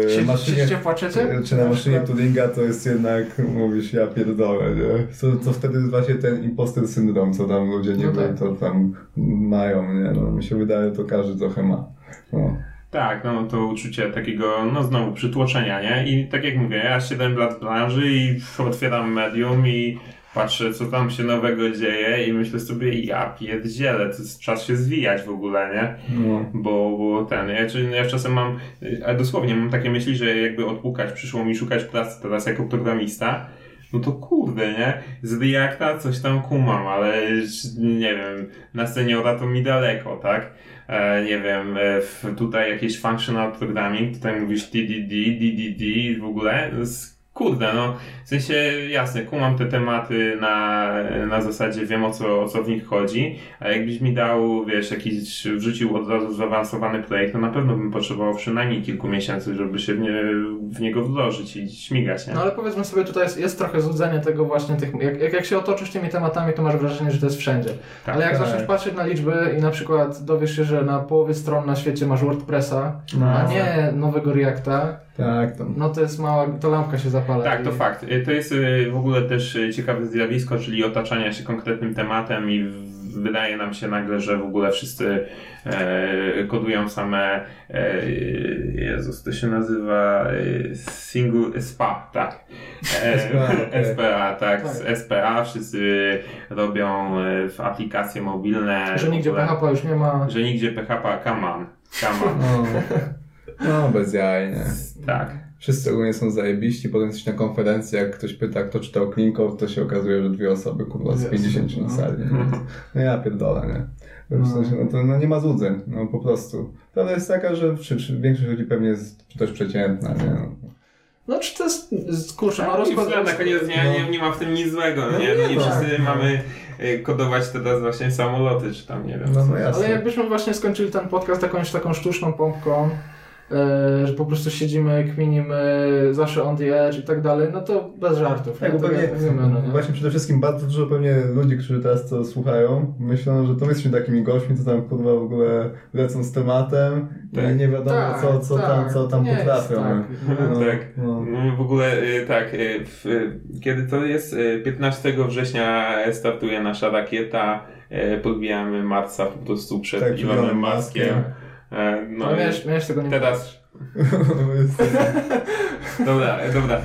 Speaker 4: e,
Speaker 2: Sie-
Speaker 4: maszynie,
Speaker 2: Siedzicie, płaczecie?
Speaker 4: e, czy na maszynie? Turinga, to jest jednak, mówisz, ja pierdolę, nie? Co, co wtedy jest właśnie ten imposter syndrom, co tam ludzie nie
Speaker 2: No tak.
Speaker 4: to tam mają, nie? No, mi się wydaje, to każdy trochę ma. No.
Speaker 3: Tak, no to uczucie takiego, no znowu, przytłoczenia, nie? I tak jak mówię, ja 7 lat w branży i otwieram medium i patrzę, co tam się nowego dzieje i myślę sobie, ja pierdzielę, to jest czas się zwijać w ogóle, nie?
Speaker 4: No.
Speaker 3: Bo, bo ten, ja, ja czasem mam, ale dosłownie mam takie myśli, że jakby odpukać, przyszło mi szukać pracy teraz jako programista, no to kurde, nie? Z Reacta coś tam kumam, ale nie wiem, na seniora to mi daleko, tak? E, nie wiem, e, tutaj jakieś functional programming, tutaj mówisz TDD, DDD w ogóle, z, kurde, no, w sensie jasne, kumam te tematy na, na zasadzie wiem o co, o co w nich chodzi, a jakbyś mi dał, wiesz, jakiś, wrzucił od razu zaawansowany projekt, to na pewno bym potrzebował przynajmniej kilku miesięcy, żeby się w, nie, w niego wdrożyć i śmigać, nie?
Speaker 2: No ale powiedzmy sobie, tutaj jest, jest trochę złudzenie tego właśnie, tych, jak, jak, jak się otoczysz tymi tematami, to masz wrażenie, że to jest wszędzie.
Speaker 3: Tak,
Speaker 2: ale jak
Speaker 4: tak.
Speaker 2: zaczniesz patrzeć na liczby i na przykład dowiesz się, że na połowie stron na świecie masz WordPressa,
Speaker 4: No.
Speaker 2: a nie nowego Reacta,
Speaker 4: Tak, to...
Speaker 2: no to jest mała, to lampka się zapala.
Speaker 3: Tak,
Speaker 2: i-
Speaker 3: to fakt. Y, To jest y, w ogóle też y, ciekawe zjawisko, czyli otaczania się konkretnym tematem i w- wydaje nam się nagle, że w ogóle wszyscy e, kodują same e, Jezus, to się nazywa e, single SPA, tak. E,
Speaker 4: SPA, okej.
Speaker 3: SPA, tak, z
Speaker 2: Tak.
Speaker 3: SPA wszyscy robią e, w aplikacje mobilne.
Speaker 2: Że nigdzie
Speaker 3: ogóle-
Speaker 2: PHP już nie ma.
Speaker 3: Że nigdzie PHP, come on, come on.
Speaker 4: No, no bez jaj, nie?
Speaker 3: Tak.
Speaker 4: Wszyscy ogólnie są zajebiści, potem jesteś na konferencji, jak ktoś pyta, kto czytał Code, to się okazuje, że dwie osoby, kurwa, z
Speaker 2: Dwie
Speaker 4: 50
Speaker 2: osoby,
Speaker 4: na
Speaker 2: no.
Speaker 4: sali. Nie? No ja pierdolę, nie? W
Speaker 2: No.
Speaker 4: sensie, no to no nie ma złudzeń, no po prostu. Prawda jest taka, że czy, czy większość ludzi pewnie jest też przeciętna, nie? No.
Speaker 2: No czy to jest, kurczę, no rozkład...
Speaker 3: i na koniec dnia
Speaker 4: no.
Speaker 3: nie, nie ma w tym nic złego,
Speaker 4: No
Speaker 3: nie?
Speaker 4: nie
Speaker 3: No wszyscy
Speaker 4: No.
Speaker 3: mamy y, kodować teraz właśnie samoloty, czy tam nie wiem.
Speaker 4: No,
Speaker 3: co.
Speaker 4: no jasne.
Speaker 2: Ale jakbyśmy właśnie skończyli ten podcast jakąś taką sztuczną pompką, że po prostu siedzimy, kminimy, zawsze on the edge i tak dalej, no to bez żartów.
Speaker 4: Tak,
Speaker 2: nie?
Speaker 4: bo
Speaker 2: tak
Speaker 4: pewnie,
Speaker 2: mówimy, no nie?
Speaker 4: właśnie przede wszystkim bardzo dużo pewnie ludzi, którzy teraz to słuchają, myślą, że to my jesteśmy takimi gośćmi, co tam kurwa w ogóle lecą z tematem
Speaker 3: Tak.
Speaker 4: i nie wiadomo
Speaker 2: Tak,
Speaker 4: co, co
Speaker 2: tak,
Speaker 4: tam, co tam
Speaker 2: nie jest
Speaker 4: potrafią.
Speaker 2: tak.
Speaker 4: No,
Speaker 3: Tak.
Speaker 4: no.
Speaker 3: No, w ogóle y, tak, y, w, y, kiedy to jest? Y, 15 września startuje nasza rakieta, podbijamy Marsa po prostu przed
Speaker 4: Tak,
Speaker 3: Muskiem.
Speaker 4: Muskiem.
Speaker 3: E, No,
Speaker 2: No,
Speaker 3: i
Speaker 2: miałeś, miałeś tego nie
Speaker 3: teraz, dobra, dobra.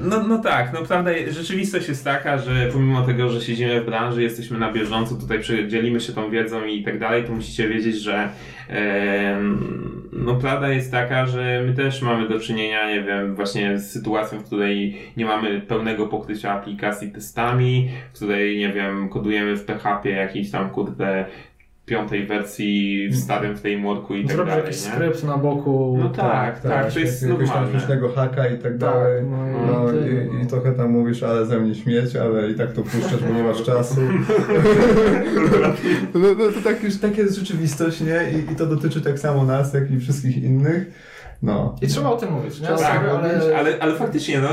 Speaker 3: No, no tak, no prawda, rzeczywistość jest taka, że pomimo tego, że siedzimy w branży, jesteśmy na bieżąco, tutaj dzielimy się tą wiedzą i tak dalej, to musicie wiedzieć, że em, no prawda jest taka, że my też mamy do czynienia, nie wiem, właśnie z sytuacją, w której nie mamy pełnego pokrycia aplikacji testami, w której, nie wiem, kodujemy w PHP jakiejś tam, kurde, piątej wersji w starym frameworku i tak
Speaker 2: Zrobisz
Speaker 3: dalej,
Speaker 2: jakiś
Speaker 3: nie?
Speaker 2: skrypt na boku.
Speaker 3: No tak, tak, to jest
Speaker 4: jakiegoś tam
Speaker 3: normalne.
Speaker 4: sztucznego haka i tak
Speaker 2: Tak,
Speaker 4: dalej.
Speaker 2: no i
Speaker 4: No,
Speaker 2: ty-
Speaker 4: i, I trochę tam mówisz, ale ze mnie śmieć, ale i tak to puszczasz, bo nie masz czasu. No, no to tak już, taka jest rzeczywistość, nie? I, I to dotyczy tak samo nas, jak i wszystkich innych. No.
Speaker 2: I trzeba o tym mówić, nie?
Speaker 3: Tak, ale, ale, ale faktycznie, no,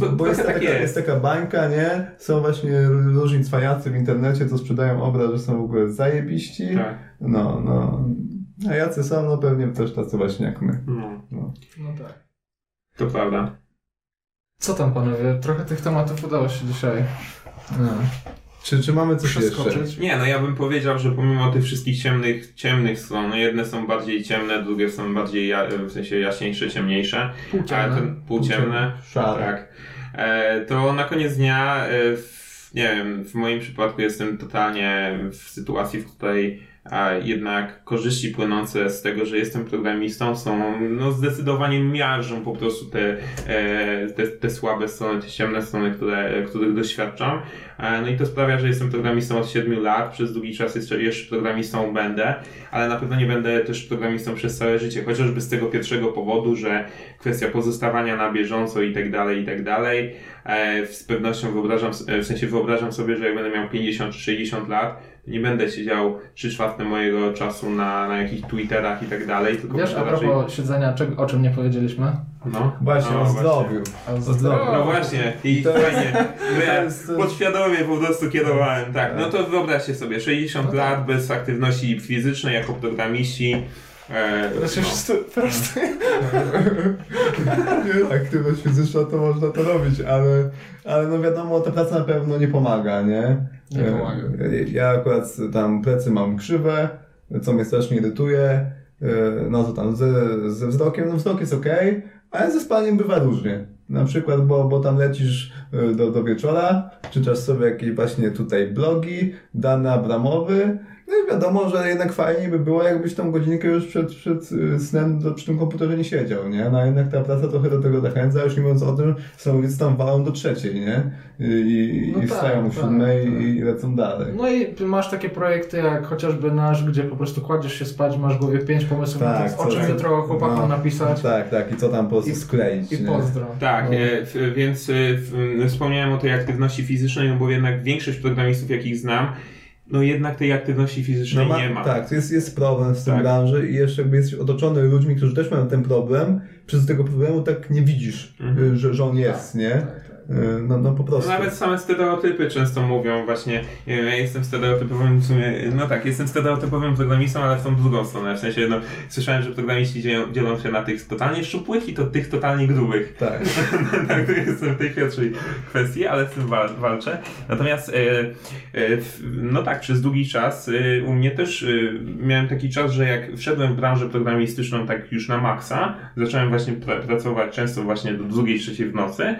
Speaker 3: to,
Speaker 4: Bo
Speaker 3: trochę
Speaker 4: jest,
Speaker 3: tak
Speaker 4: taka,
Speaker 3: jest.
Speaker 4: jest taka bańka, nie? Są właśnie różni cwajacy w internecie, co sprzedają obraz, że są w ogóle zajebiści.
Speaker 3: Tak.
Speaker 4: No, no. A jacy są, no pewnie też tacy właśnie jak my.
Speaker 3: No,
Speaker 2: No tak.
Speaker 3: to prawda.
Speaker 2: Co tam panowie? Trochę tych tematów udało się dzisiaj no,
Speaker 4: Czy, czy mamy coś jeszcze?
Speaker 2: przeskoczyć.
Speaker 3: Nie, no ja bym powiedział, że pomimo tych wszystkich ciemnych, ciemnych stron, no jedne są bardziej ciemne, drugie są bardziej, ja, w sensie jaśniejsze, ciemniejsze,
Speaker 2: Półciemne.
Speaker 3: ten półciemne,
Speaker 4: Szare.
Speaker 3: tak. E, to na koniec dnia, e, w, nie wiem, w moim przypadku jestem totalnie w sytuacji, w której a jednak korzyści płynące z tego, że jestem programistą są no, zdecydowanie miażdżą po prostu te, e, te, te słabe strony, te ciemne strony, które, których doświadczam. E, no i to sprawia, że jestem programistą od 7 lat, przez długi czas jeszcze, jeszcze programistą będę, ale na pewno nie będę też programistą przez całe życie, chociażby z tego pierwszego powodu, że kwestia pozostawania na bieżąco i tak dalej, i tak dalej. E, z pewnością wyobrażam, w sensie wyobrażam sobie, że jak będę miał 50 czy 60 lat, nie będę siedział 3 czwarte mojego czasu na, na jakichś Twitterach i tak dalej, tylko
Speaker 2: Wiesz, a
Speaker 3: raczej...
Speaker 2: propos siedzenia, o czym nie powiedzieliśmy?
Speaker 3: No,
Speaker 4: Właśnie,
Speaker 3: no,
Speaker 4: o zdrowiu.
Speaker 2: O
Speaker 4: zdrowiu.
Speaker 3: No właśnie, i
Speaker 4: To
Speaker 3: fajnie. Ja podświadomie po prostu kierowałem. Tak, no to wyobraźcie sobie, 60
Speaker 2: No tak.
Speaker 3: lat bez aktywności fizycznej jako programiści. E,
Speaker 2: Znaczy,
Speaker 3: no.
Speaker 2: wszyscy.
Speaker 4: Nie, aktywność fizyczna to można to robić, ale, ale no wiadomo, ta praca na pewno nie pomaga, nie?
Speaker 2: Nie
Speaker 4: E,
Speaker 2: pomaga.
Speaker 4: Ja akurat tam plecy mam krzywe, co mnie strasznie irytuje. E, No to tam ze, ze wzrokiem, no wzrok jest ok, ale ze spaniem bywa różnie. Na przykład, bo, bo tam lecisz e, do, do wieczora, czytasz sobie jakieś właśnie tutaj blogi, dane Abramowy, no i wiadomo, że jednak fajnie by było, jakbyś tą godzinkę już przed, przed y, snem do, przy tym komputerze nie siedział, nie? No a jednak ta praca trochę do tego zachęca, już nie mówiąc o tym, że samolot tam walą do trzeciej, nie? I,
Speaker 2: No
Speaker 4: i
Speaker 2: tak,
Speaker 4: wstają o
Speaker 2: tak,
Speaker 4: siódmej
Speaker 2: tak.
Speaker 4: i lecą dalej.
Speaker 2: No i masz takie projekty jak chociażby nasz, gdzie po prostu kładziesz się spać, masz w głowie pięć pomysłów na
Speaker 4: Tak,
Speaker 2: o czym
Speaker 4: tak.
Speaker 2: jutro chłopakom
Speaker 4: No,
Speaker 2: napisać
Speaker 4: Tak, tak, i co tam po prostu
Speaker 2: I-
Speaker 4: skleić,
Speaker 2: i pozdro.
Speaker 3: Tak,
Speaker 4: No.
Speaker 3: e, więc e, wspomniałem o tej aktywności fizycznej, no bo jednak większość programistów, jakich znam, no jednak tej aktywności fizycznej
Speaker 4: ma-
Speaker 3: nie ma.
Speaker 4: Tak, to jest, jest problem w tym
Speaker 3: Tak.
Speaker 4: branży i jeszcze jakby jesteś otoczony ludźmi, którzy też mają ten problem, przez tego problemu tak nie widzisz,
Speaker 3: Mhm.
Speaker 4: y, że, że on jest, nie?
Speaker 2: Tak, tak.
Speaker 4: Y, No, no po prostu.
Speaker 3: No Nawet same stereotypy często mówią właśnie, nie wiem, ja jestem stereotypowym no tak, jestem stereotypowym programistą, ale w tą drugą stronę, w sensie, no, słyszałem, że programiści dzielą, dzielą się na tych totalnie szczupłych i to tych totalnie grubych.
Speaker 4: Tak.
Speaker 3: tak, to jestem w tej pierwszej kwestii, ale z tym wal, walczę. Natomiast, e, e, no tak, przez długi czas e, u mnie też e, miałem taki czas, że jak wszedłem w branżę programistyczną tak już na maksa, zacząłem właśnie pra, pracować często właśnie do drugiej, trzeciej w nocy,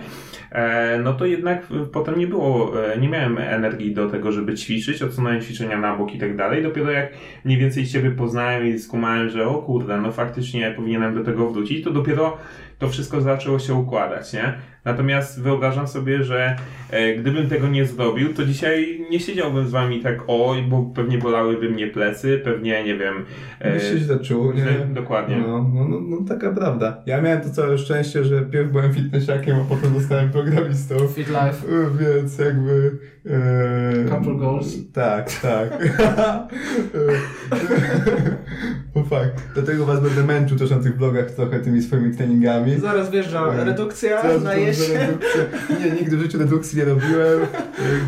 Speaker 3: e, no to jednak e, potem nie było, e, nie miałem energii do tego, żeby ćwiczyć, odsunąłem ćwiczenia na bok i tak dalej. Dopiero jak mniej więcej Ciebie poznałem i skumałem, że o kurde, no faktycznie powinienem do tego wrócić, to dopiero to wszystko zaczęło się układać, nie? Natomiast wyobrażam sobie, że e, gdybym tego nie zrobił, to dzisiaj nie siedziałbym z wami tak oj, bo pewnie bolałyby mnie plecy, pewnie, nie wiem... e,
Speaker 4: Byś się źle czuł, nie?
Speaker 3: dokładnie.
Speaker 4: No, no, no, no taka prawda. Ja miałem to całe szczęście, że pierw byłem fitnessiakiem, a potem zostałem programistą.
Speaker 2: Fit life.
Speaker 4: Y, Więc jakby. E,
Speaker 2: Couple goals.
Speaker 4: Tak, tak. bo Fakt. Dlatego was będę męczył też na tych vlogach trochę tymi swoimi treningami.
Speaker 2: Zaraz wjeżdża redukcja
Speaker 4: Teraz
Speaker 2: na jesień.
Speaker 4: Nie, nigdy w życiu redukcji nie robiłem.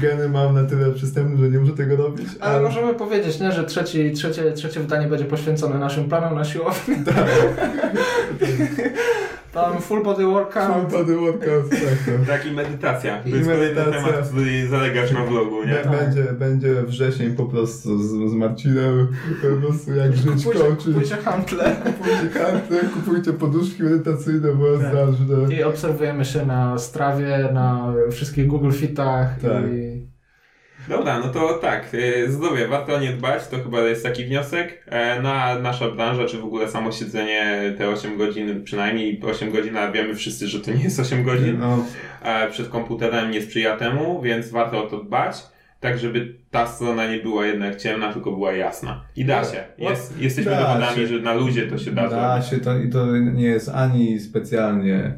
Speaker 4: Geny mam na tyle przystępne, że nie muszę tego robić.
Speaker 2: Ale możemy powiedzieć, nie, że trzeci, trzecie, trzecie wydanie będzie poświęcone naszym planom na siłowni.
Speaker 4: Tak.
Speaker 2: Tam full body workout.
Speaker 4: Full body workout, tak. no.
Speaker 3: Tak i medytacja. To
Speaker 4: I
Speaker 3: jest kolejny
Speaker 4: medytacja.
Speaker 3: temat, który zalegasz na vlogu, nie?
Speaker 4: Be- Będzie, będzie wrzesień po prostu z, z Marcinem, po prostu jak żyć
Speaker 2: Kupujcie,
Speaker 4: coachy.
Speaker 2: kupujcie handle.
Speaker 4: Kupujcie karty, kupujcie poduszki medytacyjne, bo jest
Speaker 2: Tak.
Speaker 4: ważne.
Speaker 2: I obserwujemy się na Strawie, na wszystkich Google Fitach.
Speaker 4: Tak.
Speaker 2: I...
Speaker 3: Dobra, no to tak, e, zdrowie, warto o nie dbać, to chyba jest taki wniosek. E, Na nasza branża, czy w ogóle samo siedzenie te 8 godzin, przynajmniej 8 godzin, a wiemy wszyscy, że to nie jest 8 godzin,
Speaker 4: No,
Speaker 3: e, przed komputerem nie sprzyja temu, więc warto o to dbać. Tak, żeby ta strona nie była jednak ciemna, tylko była jasna. I da się. Jest, jesteśmy
Speaker 4: Da
Speaker 3: dowodami,
Speaker 4: się.
Speaker 3: że na luzie to się da,
Speaker 4: da się to i to nie jest ani specjalnie y,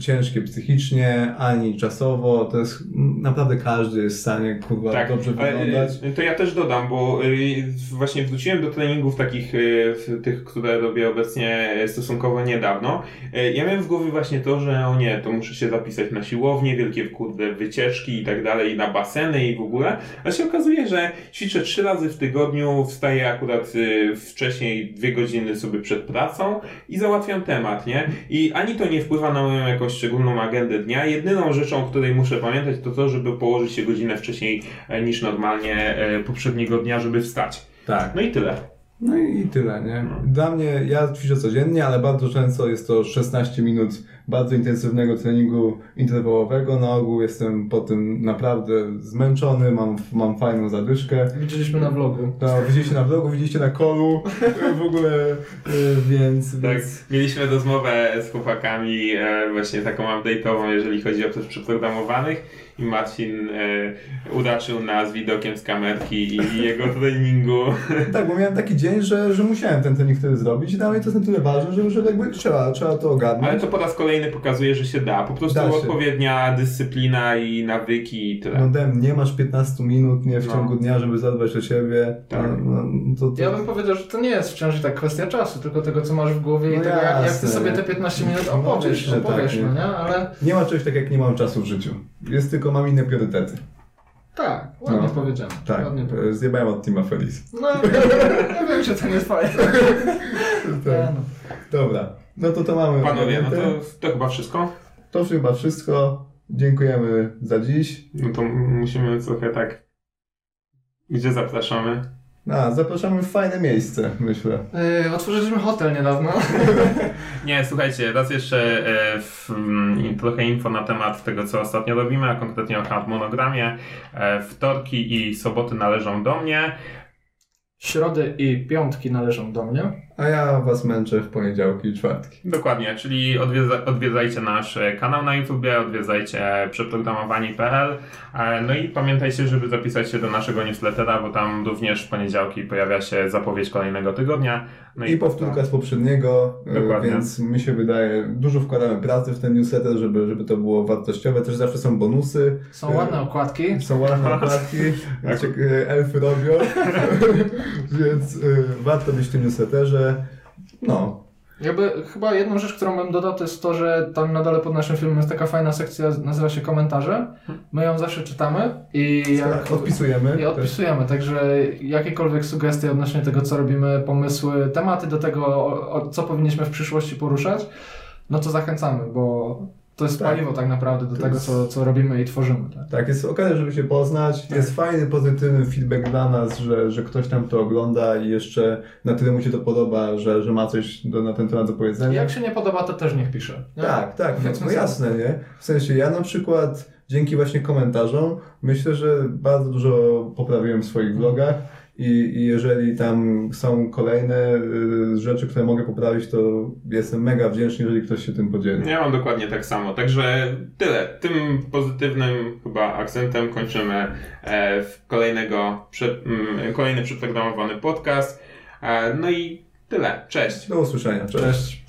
Speaker 4: ciężkie psychicznie, ani czasowo. To jest naprawdę każdy jest w stanie kurwa
Speaker 3: Tak,
Speaker 4: dobrze
Speaker 3: ale,
Speaker 4: wyglądać.
Speaker 3: y, to ja też dodam, bo y, właśnie wróciłem do treningów takich, y, tych, które robię obecnie stosunkowo niedawno. Y, Ja miałem w głowie właśnie to, że o nie, to muszę się zapisać na siłownię, wielkie kurde wycieczki i tak dalej, na baseny i w ogóle. A się okazuje, że ćwiczę trzy razy w tygodniu, wstaję akurat y, wcześniej, dwie godziny sobie przed pracą i załatwiam temat, nie? I ani to nie wpływa na moją jakąś szczególną agendę dnia. Jedyną rzeczą, o której muszę pamiętać, to to, żeby położyć się godzinę wcześniej e, niż normalnie e, poprzedniego dnia, żeby wstać.
Speaker 4: Tak.
Speaker 3: No i tyle.
Speaker 4: No i, tyle, nie? Dla mnie, ja ćwiczę codziennie, ale bardzo często jest to 16 minut bardzo intensywnego treningu interwałowego. Na ogół jestem po tym naprawdę zmęczony, mam, mam fajną zadyszkę.
Speaker 2: Widzieliśmy na vlogu.
Speaker 4: No, widzieliście na vlogu, widzieliście na kolu, w ogóle, y, więc...
Speaker 3: Tak,
Speaker 4: więc...
Speaker 3: mieliśmy rozmowę z chłopakami, e, właśnie taką update'ową, jeżeli chodzi o też przeprogramowanych i Marcin e, uraczył nas widokiem z kamerki i jego treningu.
Speaker 4: Tak, bo miałem taki dzień, że, że musiałem ten trening wtedy zrobić i dla mnie to jest na tyle ważne, że, że jakby trzeba, trzeba to ogarnąć.
Speaker 3: Ale to po raz kolejny pokazuje, że się da. Po prostu
Speaker 4: Da się.
Speaker 3: odpowiednia dyscyplina i nawyki i tyle.
Speaker 4: No dem, nie masz 15 minut nie w
Speaker 3: No.
Speaker 4: ciągu dnia, żeby zadbać o siebie.
Speaker 3: Tak.
Speaker 4: No, no, to, to...
Speaker 2: Ja bym powiedział, że to nie jest wciąż i tak kwestia czasu, tylko tego, co masz w głowie i
Speaker 4: No
Speaker 2: tego, jak, jak ty sobie te 15 minut
Speaker 4: No
Speaker 2: opowiesz,
Speaker 4: tak,
Speaker 2: no
Speaker 4: nie?
Speaker 2: nie? Ale
Speaker 4: Nie ma czegoś tak jak nie mam czasu w życiu. Jest tylko mam inne priorytety.
Speaker 2: tak, ładnie
Speaker 4: No.
Speaker 2: powiedziane.
Speaker 4: Tak,
Speaker 2: Ładnie
Speaker 4: e, zjebałem od Teama Feliz.
Speaker 2: No, ja wiem, że to nie jest fajne.
Speaker 4: Tak.
Speaker 2: No.
Speaker 4: Dobra, no to to mamy.
Speaker 3: Panowie, no to, to chyba wszystko.
Speaker 4: To już chyba wszystko. Dziękujemy za dziś.
Speaker 3: No to musimy trochę tak... Gdzie zapraszamy?
Speaker 4: A, zapraszamy w fajne miejsce, myślę.
Speaker 2: Yy, otworzyliśmy hotel niedawno.
Speaker 3: Nie, słuchajcie, raz jeszcze e, w, mm, trochę info na temat tego, co ostatnio robimy, a konkretnie o harmonogramie. E, wtorki i soboty należą do mnie.
Speaker 2: Środy i piątki należą do mnie.
Speaker 4: A ja was męczę w poniedziałki i czwartki.
Speaker 3: Dokładnie, czyli odwiedza, odwiedzajcie nasz e, kanał na YouTubie, odwiedzajcie przeprogramowani.pl e, no i pamiętajcie, żeby zapisać się do naszego newslettera, bo tam również w poniedziałki pojawia się zapowiedź kolejnego tygodnia. No
Speaker 4: I powtórka z poprzedniego, e,
Speaker 3: Dokładnie.
Speaker 4: więc mi się wydaje, dużo wkładamy pracy w ten newsletter, żeby, żeby to było wartościowe. Też zawsze są bonusy,
Speaker 2: Są ładne okładki.
Speaker 4: są ładne okładki, znaczy, e, elfy robią, więc e, warto być w tym newsletterze. No,
Speaker 2: Jakby chyba jedną rzecz, którą bym dodał, to jest to, że tam na dole pod naszym filmem jest taka fajna sekcja, nazywa się komentarze. My ją zawsze czytamy i jak...
Speaker 4: tak, odpisujemy.
Speaker 2: I odpisujemy, także jakiekolwiek sugestie odnośnie tego, co robimy, pomysły, tematy do tego, o, o, co powinniśmy w przyszłości poruszać, no to zachęcamy, bo to jest
Speaker 4: Tak.
Speaker 2: paliwo tak naprawdę do
Speaker 4: To
Speaker 2: tego,
Speaker 4: jest-
Speaker 2: co, co robimy i tworzymy. Tak?
Speaker 4: Tak, jest okazja, żeby się poznać.
Speaker 2: Tak.
Speaker 4: Jest fajny, pozytywny feedback dla nas, że, że ktoś tam to ogląda i jeszcze na tyle mu się to podoba, że, że ma coś do, na ten temat do
Speaker 2: I
Speaker 4: powiedzenia.
Speaker 2: jak się nie podoba, to też niech pisze. Nie?
Speaker 4: Tak, tak, no, no jasne, nie? W sensie ja na przykład dzięki właśnie komentarzom myślę, że bardzo dużo poprawiłem w swoich vlogach i, i jeżeli tam są kolejne y, rzeczy, które mogę poprawić, to jestem mega wdzięczny, jeżeli ktoś się tym podzieli.
Speaker 3: Ja mam dokładnie tak samo. Także tyle. Tym pozytywnym chyba akcentem kończymy e, w kolejnego, prze, mm, kolejny przeprogramowany podcast. E, no i tyle. Cześć.
Speaker 4: Do usłyszenia. Cześć.
Speaker 2: Cześć.